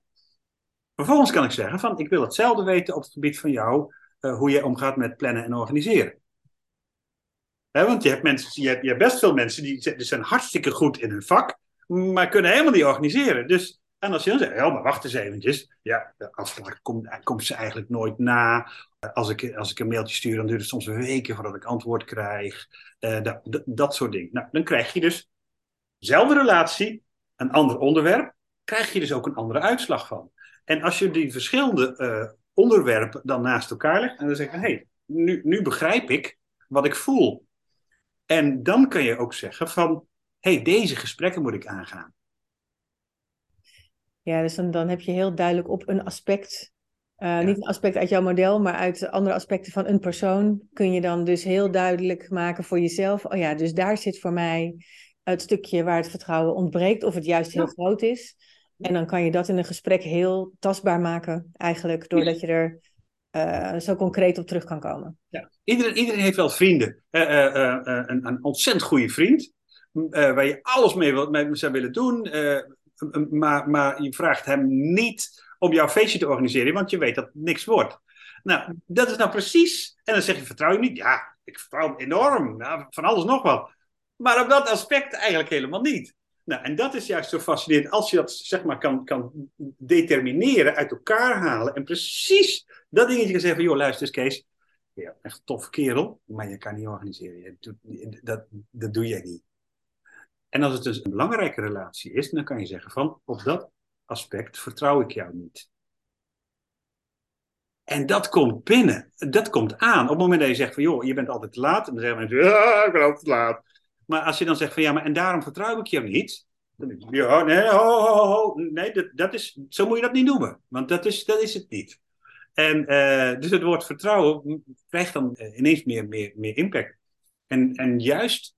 C: Vervolgens kan ik zeggen van, ik wil hetzelfde weten op het gebied van jou, uh, hoe jij omgaat met plannen en organiseren. Want je hebt, mensen, je, hebt, je best veel mensen die, zijn hartstikke goed in hun vak, maar kunnen helemaal niet organiseren. Dus en als je dan zegt, ja, maar wacht eens eventjes. Ja, de afspraak komt, komt ze eigenlijk nooit na. Als ik, als ik een mailtje stuur, dan duurt het soms weken voordat ik antwoord krijg. Uh, dat, dat, soort dingen. Nou, dan krijg je dus dezelfde relatie, een ander onderwerp, krijg je dus ook een andere uitslag van. En als je die verschillende uh, onderwerpen dan naast elkaar legt, en dan zeg je, hé, hey, nu, nu begrijp ik wat ik voel. En dan kan je ook zeggen van, hé, hey, deze gesprekken moet ik aangaan.
D: Ja, dus dan, dan heb je heel duidelijk op een aspect, uh, niet een aspect uit jouw model, maar uit andere aspecten van een persoon, kun je dan dus heel duidelijk maken voor jezelf. Oh ja, dus daar zit voor mij het stukje waar het vertrouwen ontbreekt, of het juist heel groot is. En dan kan je dat in een gesprek heel tastbaar maken, eigenlijk, doordat je er uh, zo concreet op terug kan komen.
C: Ja. Iedereen, iedereen heeft wel vrienden. Uh, een, een, ontzettend goede vriend, waar je alles mee, wil, mee zou willen doen maar, maar je vraagt hem niet om jouw feestje te organiseren, want je weet dat het niks wordt. Nou, dat is nou precies. En dan zeg je: vertrouw je niet? Ja, ik vertrouw hem enorm. Nou, van alles nog wat. Maar op dat aspect eigenlijk helemaal niet. Nou, en dat is juist zo fascinerend. Als je dat zeg maar kan, kan determineren, uit elkaar halen. En precies dat dingetje zeggen van, joh, luister eens Kees. Ja, echt een toffe kerel, maar je kan niet organiseren. Dat, dat doe jij niet. En als het dus een belangrijke relatie is, dan kan je zeggen van, op dat aspect vertrouw ik jou niet. En dat komt binnen, dat komt aan. Op het moment dat je zegt van, joh, je bent altijd te laat. Dan zeggen mensen, ja, ik ben altijd te laat. Maar als je dan zegt van, ja, maar en daarom vertrouw ik jou niet. Je, ja, nee, ho, ho, ho, nee dat, dat is, zo moet je dat niet noemen. Want dat is, dat is het niet. En uh, dus het woord vertrouwen krijgt dan eh, ineens meer, meer, meer impact. En, en juist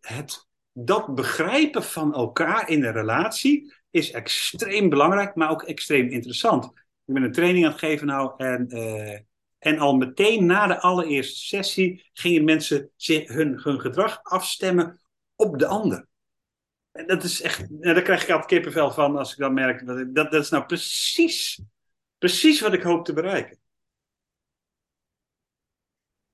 C: het, dat begrijpen van elkaar in een relatie is extreem belangrijk, maar ook extreem interessant. Ik ben een training aan het geven nou en, uh, en al meteen na de allereerste sessie gingen mensen hun, hun gedrag afstemmen op de ander. En dat is echt, nou, daar krijg ik altijd kippenvel van als ik dan merk, dat, dat is nou precies Precies wat ik hoop te bereiken.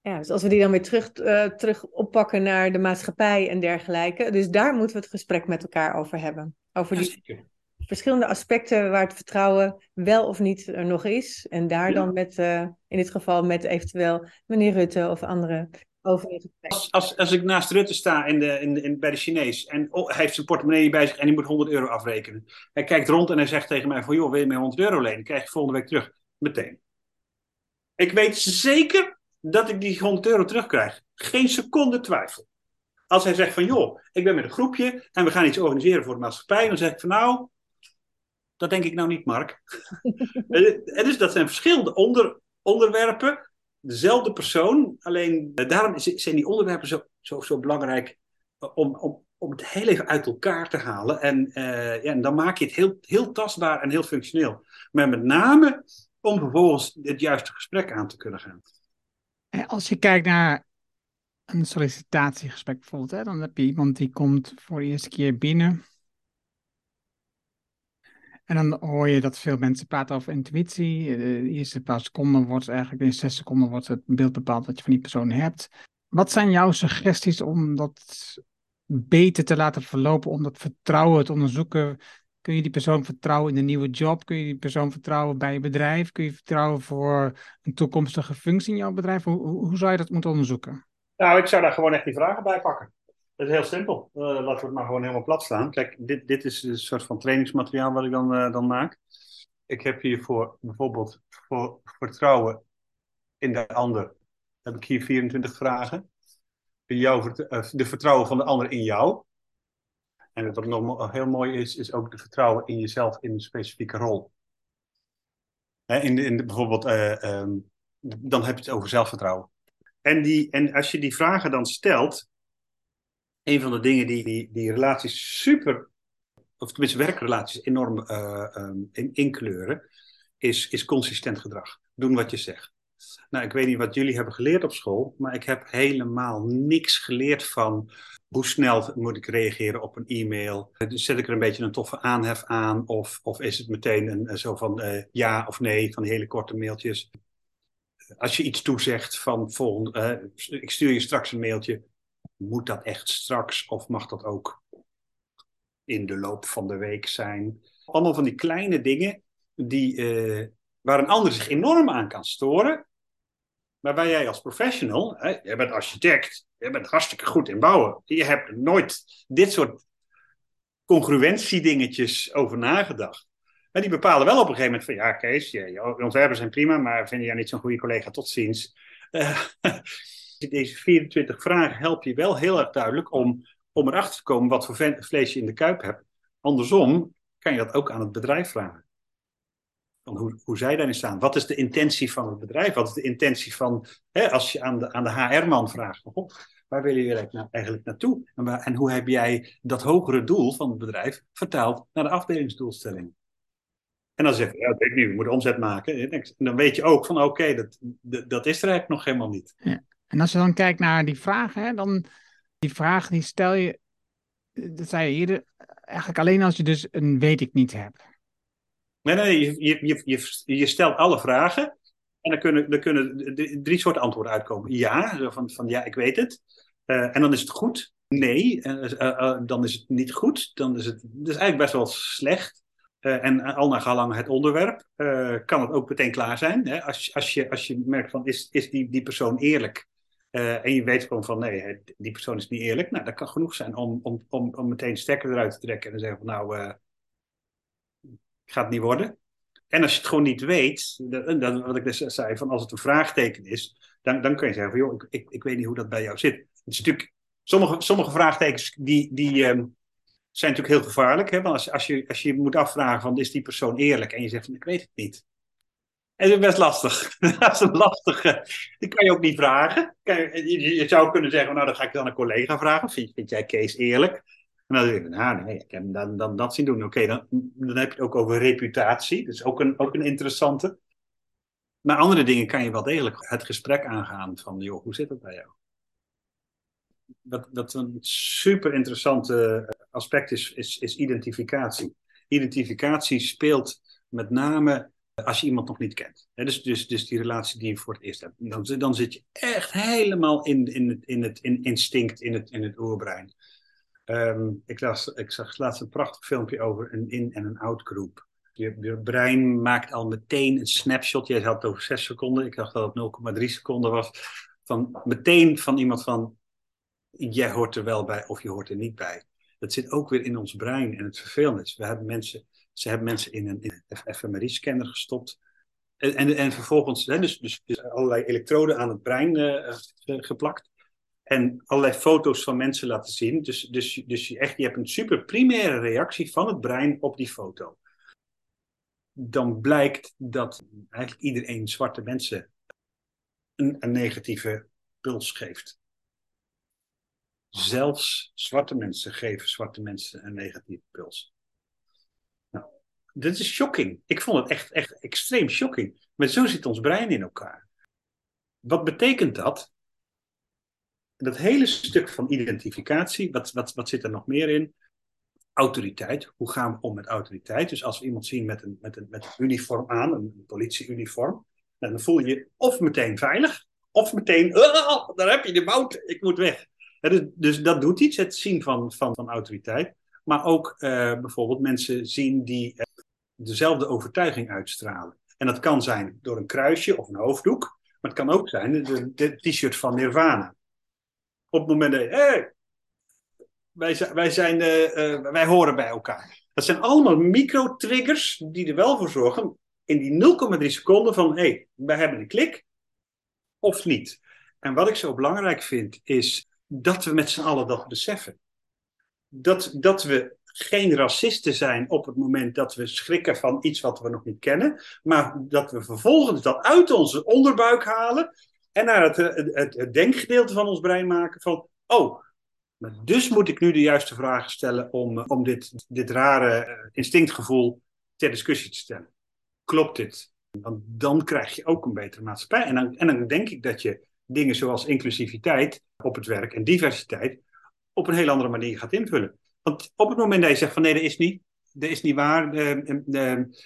D: Ja, dus als we die dan weer terug, uh, terug oppakken naar de maatschappij en dergelijke. Dus daar moeten we het gesprek met elkaar over hebben. Over die verschillende aspecten waar het vertrouwen wel of niet er nog is. En daar dan met, uh, in dit geval met eventueel meneer Rutte of andere over
C: als, als, als ik naast Rutte sta in de, in, in, bij de Chinees en oh, hij heeft zijn portemonnee bij zich en hij moet 100 euro afrekenen. Hij kijkt rond en hij zegt tegen mij van joh, wil je mij 100 euro lenen? krijg je volgende week terug. Meteen. Ik weet zeker dat ik die 100 euro terugkrijg. Geen seconde twijfel. Als hij zegt van joh, ik ben met een groepje en we gaan iets organiseren voor de maatschappij, dan zeg ik van nou, dat denk ik nou niet, Mark. en dus dat zijn verschillende onder, onderwerpen dezelfde persoon, alleen eh, daarom zijn die onderwerpen zo, zo, zo belangrijk eh, om, om, om het heel even uit elkaar te halen. En, uh, ja, en dan maak je het heel, heel tastbaar en heel functioneel. Maar met name om vervolgens het juiste gesprek aan te kunnen gaan.
A: Als je kijkt naar een sollicitatiegesprek bijvoorbeeld, hè, dan heb je iemand die komt voor de eerste keer binnen. En dan hoor je dat veel mensen praten over intuïtie. De eerste paar seconden wordt eigenlijk, in zes seconden wordt het beeld bepaald wat je van die persoon hebt. Wat zijn jouw suggesties om dat beter te laten verlopen, om dat vertrouwen te onderzoeken? Kun je die persoon vertrouwen in de nieuwe job? Kun je die persoon vertrouwen bij je bedrijf? Kun je vertrouwen voor een toekomstige functie in jouw bedrijf? Hoe, hoe zou je dat moeten onderzoeken?
C: Nou, ik zou daar gewoon echt die vragen bij pakken. Het is heel simpel. Uh, laten we het maar gewoon helemaal plat staan. Kijk, dit, dit is een soort van trainingsmateriaal wat ik dan, uh, dan maak. Ik heb hier voor bijvoorbeeld voor vertrouwen in de ander. Heb ik hier 24 vragen. Uh, de vertrouwen van de ander in jou. En wat nog heel mooi is, is ook de vertrouwen in jezelf in een specifieke rol. In de, in de, bijvoorbeeld, um, dan heb je het over zelfvertrouwen. En, die, en als je die vragen dan stelt, een van de dingen die, die, die relaties super, of tenminste werkrelaties enorm uh, um, in, inkleuren, is, is consistent gedrag. Doen wat je zegt. Nou, ik weet niet wat jullie hebben geleerd op school, maar ik heb helemaal niks geleerd van hoe snel moet ik reageren op een e-mail. Zet ik er een beetje een toffe aanhef aan of, of is het meteen een, zo van uh, ja of nee van hele korte mailtjes. Als je iets toezegt van volgende, ik stuur je straks een mailtje, moet dat echt straks of mag dat ook in de loop van de week zijn? Allemaal van die kleine dingen die, uh, waar een ander zich enorm aan kan storen. Maar waar jij als professional, hè, jij bent architect, je bent hartstikke goed in bouwen. Je hebt nooit dit soort congruentiedingetjes over nagedacht. Maar die bepalen wel op een gegeven moment van ja, Kees, je, je ontwerpen zijn prima, maar vind jij niet zo'n goede collega? Tot ziens. Uh, deze 24 vragen helpen je wel heel erg duidelijk om, om erachter te komen wat voor vlees je in de kuip hebt. Andersom kan je dat ook aan het bedrijf vragen. Van hoe, hoe zij daarin staan. Wat is de intentie van het bedrijf? Wat is de intentie van, hè, als je aan de, aan de HR-man vraagt, waar willen jullie nou eigenlijk naartoe? En, en hoe heb jij dat hogere doel van het bedrijf vertaald naar de afdelingsdoelstelling? En dan zeg je, ja, dat weet ik niet, we moeten omzet maken. En dan weet je ook van, oké, dat, dat is er eigenlijk nog helemaal niet.
A: Ja. En als je dan kijkt naar die vragen, dan die vraag die stel je, dat zei je eerder, eigenlijk alleen als je dus een weet ik niet hebt.
C: Nee, nee, je, je, je, stelt alle vragen en dan kunnen, dan kunnen drie soorten antwoorden uitkomen. Ja, van, van ja, ik weet het. Uh, en dan is het goed. Nee, uh, uh, dan is het niet goed. Dan is het dus eigenlijk best wel slecht. en al naar gelang het onderwerp kan het ook meteen klaar zijn. Hè? Als, als, je, als je merkt van is, is die, die persoon eerlijk? En je weet gewoon van nee, die persoon is niet eerlijk. Nou, dat kan genoeg zijn om, om, om, om meteen stekker eruit te trekken en te zeggen van nou, gaat niet worden. En als je het gewoon niet weet, dan, wat ik dus zei, van als het een vraagteken is, dan, dan kun je zeggen van joh, ik, ik, ik weet niet hoe dat bij jou zit. Het is natuurlijk, sommige, sommige vraagtekens die, die um, zijn natuurlijk heel gevaarlijk. Hè? Want als, als, je, als je moet afvragen van is die persoon eerlijk en je zegt van ik weet het niet. Dat is best lastig. dat is een lastige. Die kan je ook niet vragen. Je, zou kunnen zeggen, nou dan ga ik dan een collega vragen. Vind, vind jij Kees eerlijk? En dan denk ik, nou nee, ik heb hem dan, dan dat zien doen. Oké, dan, dan heb je het ook over reputatie. Dat is ook een, ook een interessante. Maar andere dingen kan je wel degelijk het gesprek aangaan van, joh, hoe zit het bij jou? Wat, wat een super interessante aspect is, is, is identificatie. Identificatie speelt met name als je iemand nog niet kent. dus, dus, dus die relatie die je voor het eerst hebt. Dan, dan zit je echt helemaal in, in, het, in het in instinct, in het, in het oerbrein. Ehm, ik, las, ik zag laatst een prachtig filmpje over een in- en een out-groep. Je, brein maakt al meteen een snapshot. Jij had het over 6 seconden. Ik dacht dat het 0,3 seconden was. Van, meteen van iemand van, jij hoort er wel bij of je hoort er niet bij. Dat zit ook weer in ons brein. En het vervelende is, we hebben mensen, ze hebben mensen in een, in een fMRI-scanner gestopt. En, en, en vervolgens hè, dus, dus, dus, allerlei elektroden aan het brein uh, geplakt en allerlei foto's van mensen laten zien. Dus, dus, dus je, echt, je hebt een super primaire reactie van het brein op die foto. Dan blijkt dat eigenlijk iedereen zwarte mensen een, een negatieve puls geeft. Zelfs zwarte mensen geven zwarte mensen een negatieve puls. Dit is shocking. Ik vond het echt, echt extreem shocking. Maar zo zit ons brein in elkaar. Wat betekent dat? dat hele stuk van identificatie, wat, wat, wat zit er nog meer in? Autoriteit. Hoe gaan we om met autoriteit? Dus als we iemand zien met een, met een, met een uniform aan, een politieuniform, dan voel je je of meteen veilig, of meteen, oh, daar heb je de bout, ik moet weg. dus, dus, dat doet iets, het zien van, van, van autoriteit. Maar ook uh, bijvoorbeeld mensen zien die dezelfde overtuiging uitstralen. En dat kan zijn door een kruisje of een hoofddoek, maar het kan ook zijn de, t-shirt van Nirvana op het moment dat hey, wij, wij, zijn, uh, wij horen bij elkaar. Dat zijn allemaal micro-triggers die er wel voor zorgen in die 0,3 seconden van hé, hey, wij hebben een klik of niet. En wat ik zo belangrijk vind is dat we met z'n allen dat beseffen. Dat, dat we geen racisten zijn op het moment dat we schrikken van iets wat we nog niet kennen, maar dat we vervolgens dat uit onze onderbuik halen en naar het, het, denkgedeelte van ons brein maken van, oh, dus moet ik nu de juiste vragen stellen om, om dit, dit rare eh, instinctgevoel ter discussie te stellen. Klopt dit? Want dan krijg je ook een betere maatschappij. En dan, en dan denk ik dat je dingen zoals inclusiviteit op het werk en diversiteit op een heel andere manier gaat invullen. Want op het moment dat je zegt van nee, dat is niet, dat is niet waar.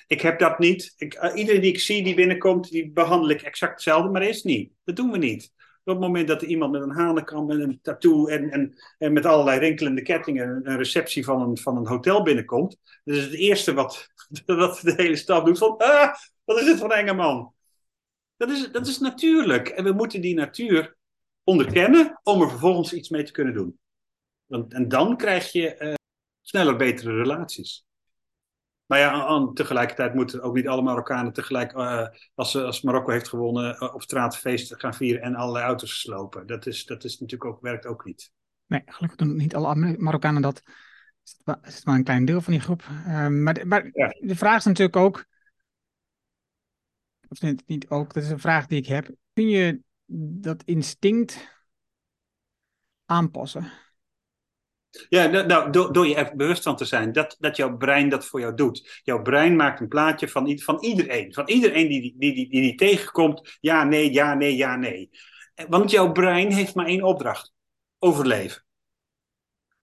C: ik heb dat niet. Ik, iedereen die ik zie die binnenkomt, die behandel ik exact hetzelfde, maar dat is niet. Dat doen we niet. Op het moment dat er iemand met een hanenkam en een tattoo en, en, en met allerlei rinkelende kettingen een receptie van een, van een hotel binnenkomt, dat is het eerste wat, wat de hele stad doet van, ah, wat is dit voor een enge man? Dat is, dat is natuurlijk. En we moeten die natuur onderkennen om er vervolgens iets mee te kunnen doen. Want, en dan krijg je uh, sneller betere relaties. Maar ja, tegelijkertijd moeten ook niet alle Marokkanen tegelijk, uh, als, als Marokko heeft gewonnen, uh, op straat feesten gaan vieren en allerlei auto's slopen. Dat, is, dat is natuurlijk ook, werkt ook niet.
A: Nee, gelukkig doen niet alle Marokkanen dat. Is het, is maar een klein deel van die groep. Uh, maar maar ja. de vraag is natuurlijk ook, of niet, niet ook, dat is een vraag die ik heb. Kun je dat instinct aanpassen?
C: Ja, nou, nou, door, je er bewust van te zijn dat, dat jouw brein dat voor jou doet. Jouw brein maakt een plaatje van, van iedereen. Van iedereen die die, die, die, die tegenkomt. Ja, nee, ja, nee, ja, nee. Want jouw brein heeft maar één opdracht: overleven.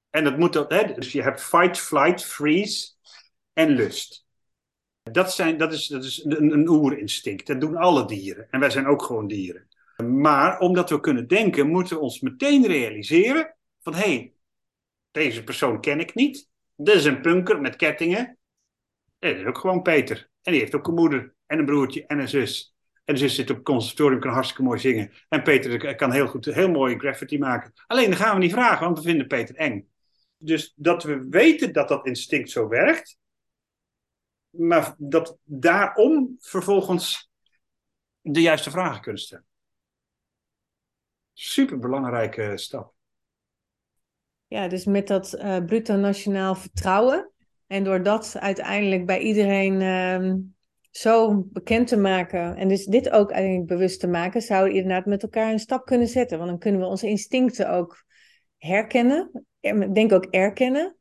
C: En dat moet dat, hè, dus je hebt fight, flight, freeze en lust. Dat, zijn, dat is, dat is een, een oerinstinct. Dat doen alle dieren. En wij zijn ook gewoon dieren. Maar omdat we kunnen denken, moeten we ons meteen realiseren van hé, hey, deze persoon ken ik niet. Dit is een punker met kettingen. En dat is ook gewoon Peter. En die heeft ook een moeder en een broertje en een zus. En de zus zit op het conservatorium, kan hartstikke mooi zingen. En Peter kan heel goed, heel mooi graffiti maken. Alleen dan gaan we niet vragen, want we vinden Peter eng. Dus dat we weten dat dat instinct zo werkt, maar dat daarom vervolgens de juiste vragen kunnen stellen. Super belangrijke stap.
D: Ja, dus met dat uh, bruto nationaal vertrouwen. En door dat uiteindelijk bij iedereen uh, zo bekend te maken. En dus dit ook eigenlijk bewust te maken. Zouden we inderdaad met elkaar een stap kunnen zetten. Want dan kunnen we onze instincten ook herkennen. Denk ook erkennen.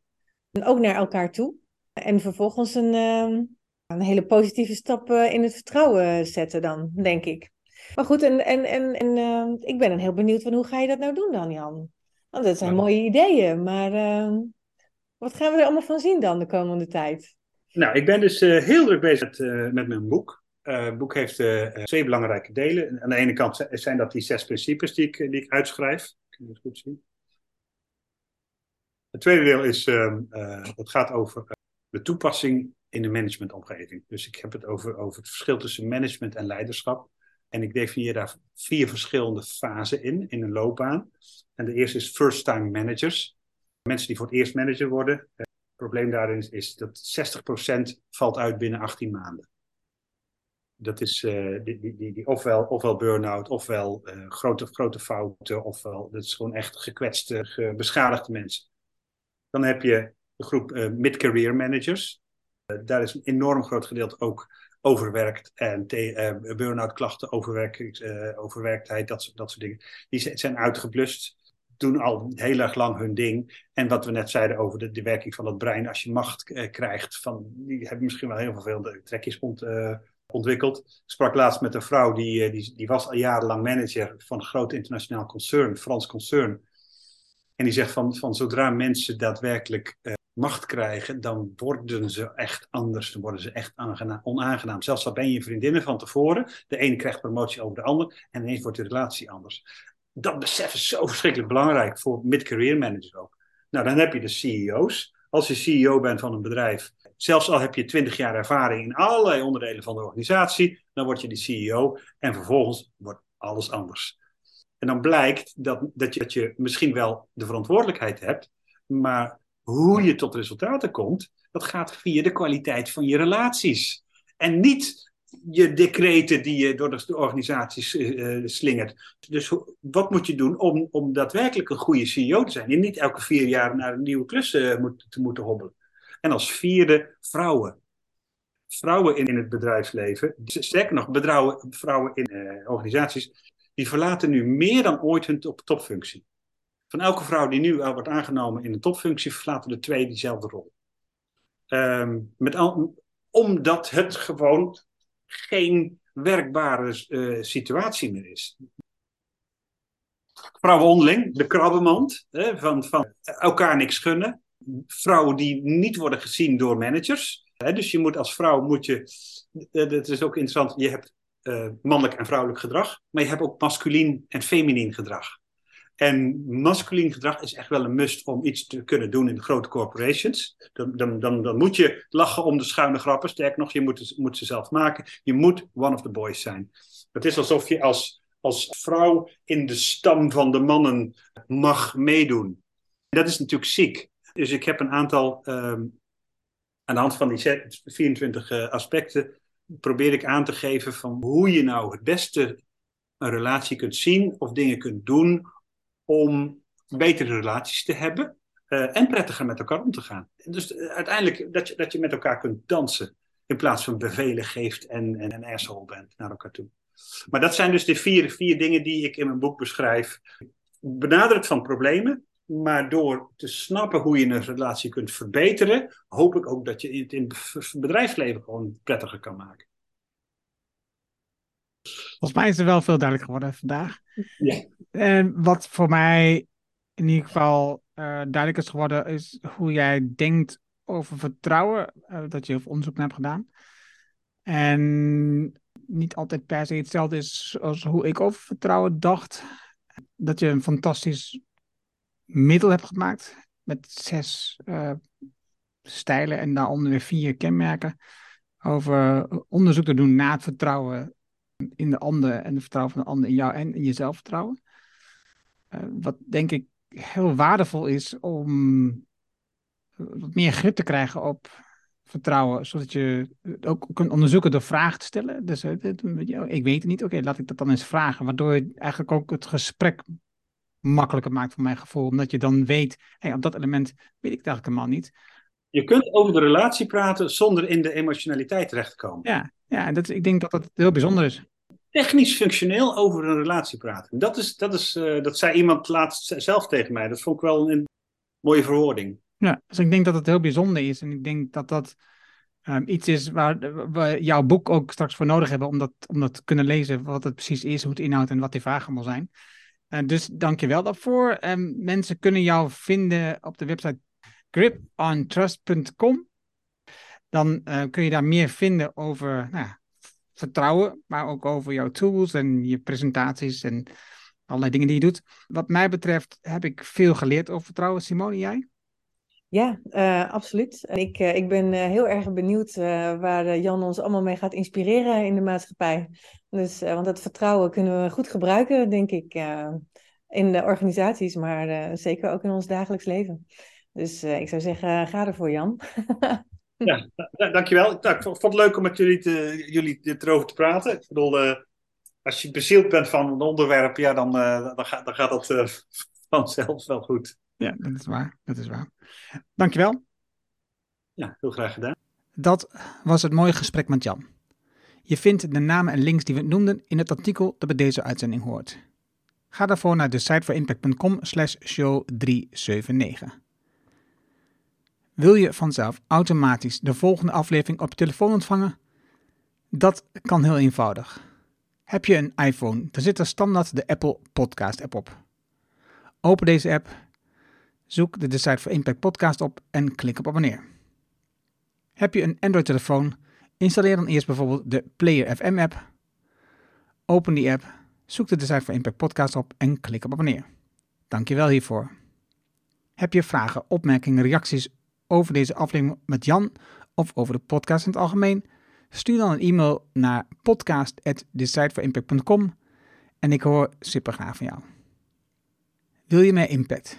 D: En ook naar elkaar toe. En vervolgens een, uh, een hele positieve stap uh, in het vertrouwen zetten dan, denk ik. Maar goed, en, en, en, en uh, ik ben dan heel benieuwd van hoe ga je dat nou doen dan, Jan? Want dat zijn mooie ideeën, maar uh, wat gaan we er allemaal van zien dan de komende tijd?
C: Nou, ik ben dus uh, heel druk bezig met, uh, met mijn boek. het boek heeft twee belangrijke delen. Aan de ene kant zijn dat die zes principes die ik, die ik uitschrijf. Kun je het goed zien? Het tweede deel is, ehm, het gaat over de toepassing in de managementomgeving. Dus ik heb het over, over het verschil tussen management en leiderschap. En ik definieer daar vier verschillende fasen in, in een loopbaan. En de eerste is first-time managers. Mensen die voor het eerst manager worden. Het probleem daarin is, dat 60% valt uit binnen 18 maanden. Dat is uh, die, die, die, ofwel, ofwel burn-out, ofwel uh, grote, grote fouten, ofwel dat is gewoon echt gekwetste, beschadigde mensen. Dan heb je de groep mid-career managers. daar is een enorm groot gedeelte ook overwerkt en burn-out klachten, overwerk, overwerktheid, dat, dat soort dingen. Die zijn uitgeblust, doen al heel erg lang hun ding. En wat we net zeiden over de, werking van het brein, als je macht uh, krijgt, van, die hebben misschien wel heel veel trekjes ont, ontwikkeld. Ik sprak laatst met een vrouw, die, die, die was al jarenlang manager van een groot internationaal concern, Frans concern. En die zegt van, van zodra mensen daadwerkelijk macht krijgen, dan worden ze echt anders. Dan worden ze echt onaangenaam. Zelfs al ben je vriendinnen van tevoren, de een krijgt promotie over de ander en ineens wordt de relatie anders. Dat besef is zo verschrikkelijk belangrijk voor mid-career managers ook. Nou, dan heb je de CEO's. Als je CEO bent van een bedrijf, zelfs al heb je 20 jaar ervaring in allerlei onderdelen van de organisatie, dan word je de CEO en vervolgens wordt alles anders. En dan blijkt dat, dat, je, dat je misschien wel de verantwoordelijkheid hebt, maar hoe je tot resultaten komt, dat gaat via de kwaliteit van je relaties. En niet je decreten die je door de organisaties uh, slingert. Dus wat moet je doen om, om daadwerkelijk een goede CEO te zijn? En niet elke vier jaar naar een nieuwe klus uh, moet, te moeten hobbelen. En als vierde, vrouwen. Vrouwen in, het bedrijfsleven, sterker nog, bedrouwen, vrouwen in organisaties, die verlaten nu meer dan ooit hun top, topfunctie. Van elke vrouw die nu wordt aangenomen in een topfunctie, verlaten er twee diezelfde rol. Um, met al, omdat het gewoon geen werkbare uh, situatie meer is. Vrouwen onderling, de krabbenmand, hè, van, van elkaar niks gunnen. Vrouwen die niet worden gezien door managers. Hè, dus je moet als vrouw, moet je, uh, dat is ook interessant, je hebt uh, mannelijk en vrouwelijk gedrag, maar je hebt ook masculien en feminien gedrag. En masculien gedrag is echt wel een must om iets te kunnen doen in de grote corporations. Dan, dan, dan, dan moet je lachen om de schuine grappen. Sterker nog, je moet, moet ze zelf maken. Je moet one of the boys zijn. Het is alsof je als, als vrouw in de stam van de mannen mag meedoen. Dat is natuurlijk ziek. Dus ik heb een aantal, um, aan de hand van die 24 uh, aspecten, probeer ik aan te geven van hoe je nou het beste een relatie kunt zien of dingen kunt doen om betere relaties te hebben uh, en prettiger met elkaar om te gaan. Dus uh, uiteindelijk dat je, dat je met elkaar kunt dansen in plaats van bevelen geeft en, en een asshole bent naar elkaar toe. Maar dat zijn dus de vier, vier dingen die ik in mijn boek beschrijf. Benaderd van problemen, maar door te snappen hoe je een relatie kunt verbeteren, hoop ik ook dat je het in het bedrijfsleven gewoon prettiger kan maken.
A: Volgens mij is er wel veel duidelijk geworden vandaag.
C: Ja.
A: En wat voor mij in ieder geval duidelijk is geworden, is hoe jij denkt over vertrouwen. dat je heel veel onderzoek naar hebt gedaan. En niet altijd per se hetzelfde is als hoe ik over vertrouwen dacht. Dat je een fantastisch middel hebt gemaakt met zes uh, stijlen en daaronder weer vier kenmerken. Over onderzoek te doen naar het vertrouwen in de ander en het vertrouwen van de ander in jou en in jezelf vertrouwen. Uh, wat denk ik heel waardevol is om wat meer grip te krijgen op vertrouwen, zodat je ook kunt onderzoeken door vragen te stellen. Dus uh, ik weet het niet, oké, laat ik dat dan eens vragen, waardoor je eigenlijk ook het gesprek makkelijker maakt voor mijn gevoel, omdat je dan weet, hey, op dat element weet ik het eigenlijk helemaal niet.
C: Je kunt over de relatie praten zonder in de emotionaliteit terecht te komen.
A: Ja, ja en dat, ik denk dat dat heel bijzonder is.
C: Technisch functioneel over een relatie praten. Dat, is, dat, is, uh, dat zei iemand laatst zelf tegen mij. Dat vond ik wel een mooie verwoording.
A: Ja, dus ik denk dat het heel bijzonder is. En ik denk dat dat um, iets is waar we jouw boek ook straks voor nodig hebben om dat, om dat te kunnen lezen. Wat het precies is, hoe het inhoudt en wat die vragen allemaal zijn. Uh, dus dank je wel daarvoor. Um, mensen kunnen jou vinden op de website gripontrust.com. Dan kun je daar meer vinden over nou, vertrouwen, maar ook over jouw tools en je presentaties en allerlei dingen die je doet. Wat mij betreft heb ik veel geleerd over vertrouwen. Simone, jij?
D: Ja, uh, absoluut. Ik, uh, ik ben uh, heel erg benieuwd waar Jan ons allemaal mee gaat inspireren in de maatschappij. Dus, want dat vertrouwen kunnen we goed gebruiken, denk ik, in de organisaties, maar zeker ook in ons dagelijks leven. Dus ik zou zeggen, ga ervoor, Jan.
C: ja, dankjewel. Nou, ik vond het leuk om met jullie, te, jullie erover te praten. Ik bedoel, als je bezield bent van een onderwerp, ja, dan, dan, gaat, dan gaat dat vanzelf wel goed.
A: Ja, dat is waar. Dat is waar. Dankjewel.
C: Ja, heel graag gedaan.
A: Dat was het mooie gesprek met Jan. Je vindt de namen en links die we noemden in het artikel dat bij deze uitzending hoort. Ga daarvoor naar de site slash show 379. Wil je vanzelf automatisch de volgende aflevering op je telefoon ontvangen? Dat kan heel eenvoudig. Heb je een iPhone, dan zit er standaard de Apple Podcast app op. Open deze app Zoek de Decide for Impact podcast op en klik op abonneer. Heb je een Android-telefoon? Installeer dan eerst bijvoorbeeld de Player FM app. Open die app, zoek de Decide for Impact podcast op en klik op abonneer. Dankjewel hiervoor. Heb je vragen, opmerkingen, reacties over deze aflevering met Jan of over de podcast in het algemeen? Stuur dan een e-mail naar podcast.decideforimpact.com en ik hoor super graag van jou. Wil je meer impact?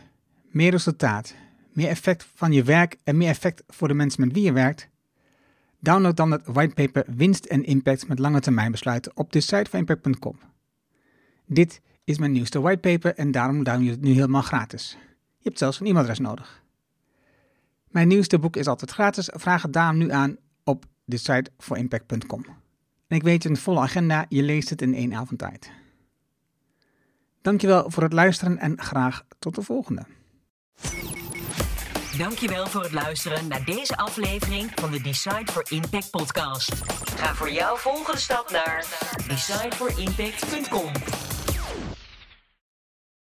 A: meer resultaat, meer effect van je werk en meer effect voor de mensen met wie je werkt? Download dan het whitepaper Winst en Impact met lange termijn besluiten op de site van impact.com. Dit is mijn nieuwste whitepaper en daarom download je het nu helemaal gratis. Je hebt zelfs een e-mailadres nodig. Mijn nieuwste boek is altijd gratis. Vraag het daarom nu aan op de site voor impact.com. En ik weet een volle agenda, je leest het in één avond tijd. Dankjewel voor het luisteren en graag tot de volgende.
B: Dankjewel voor het luisteren naar deze aflevering van de Decide for Impact podcast. Ga voor jouw volgende stap naar decideforimpact.com.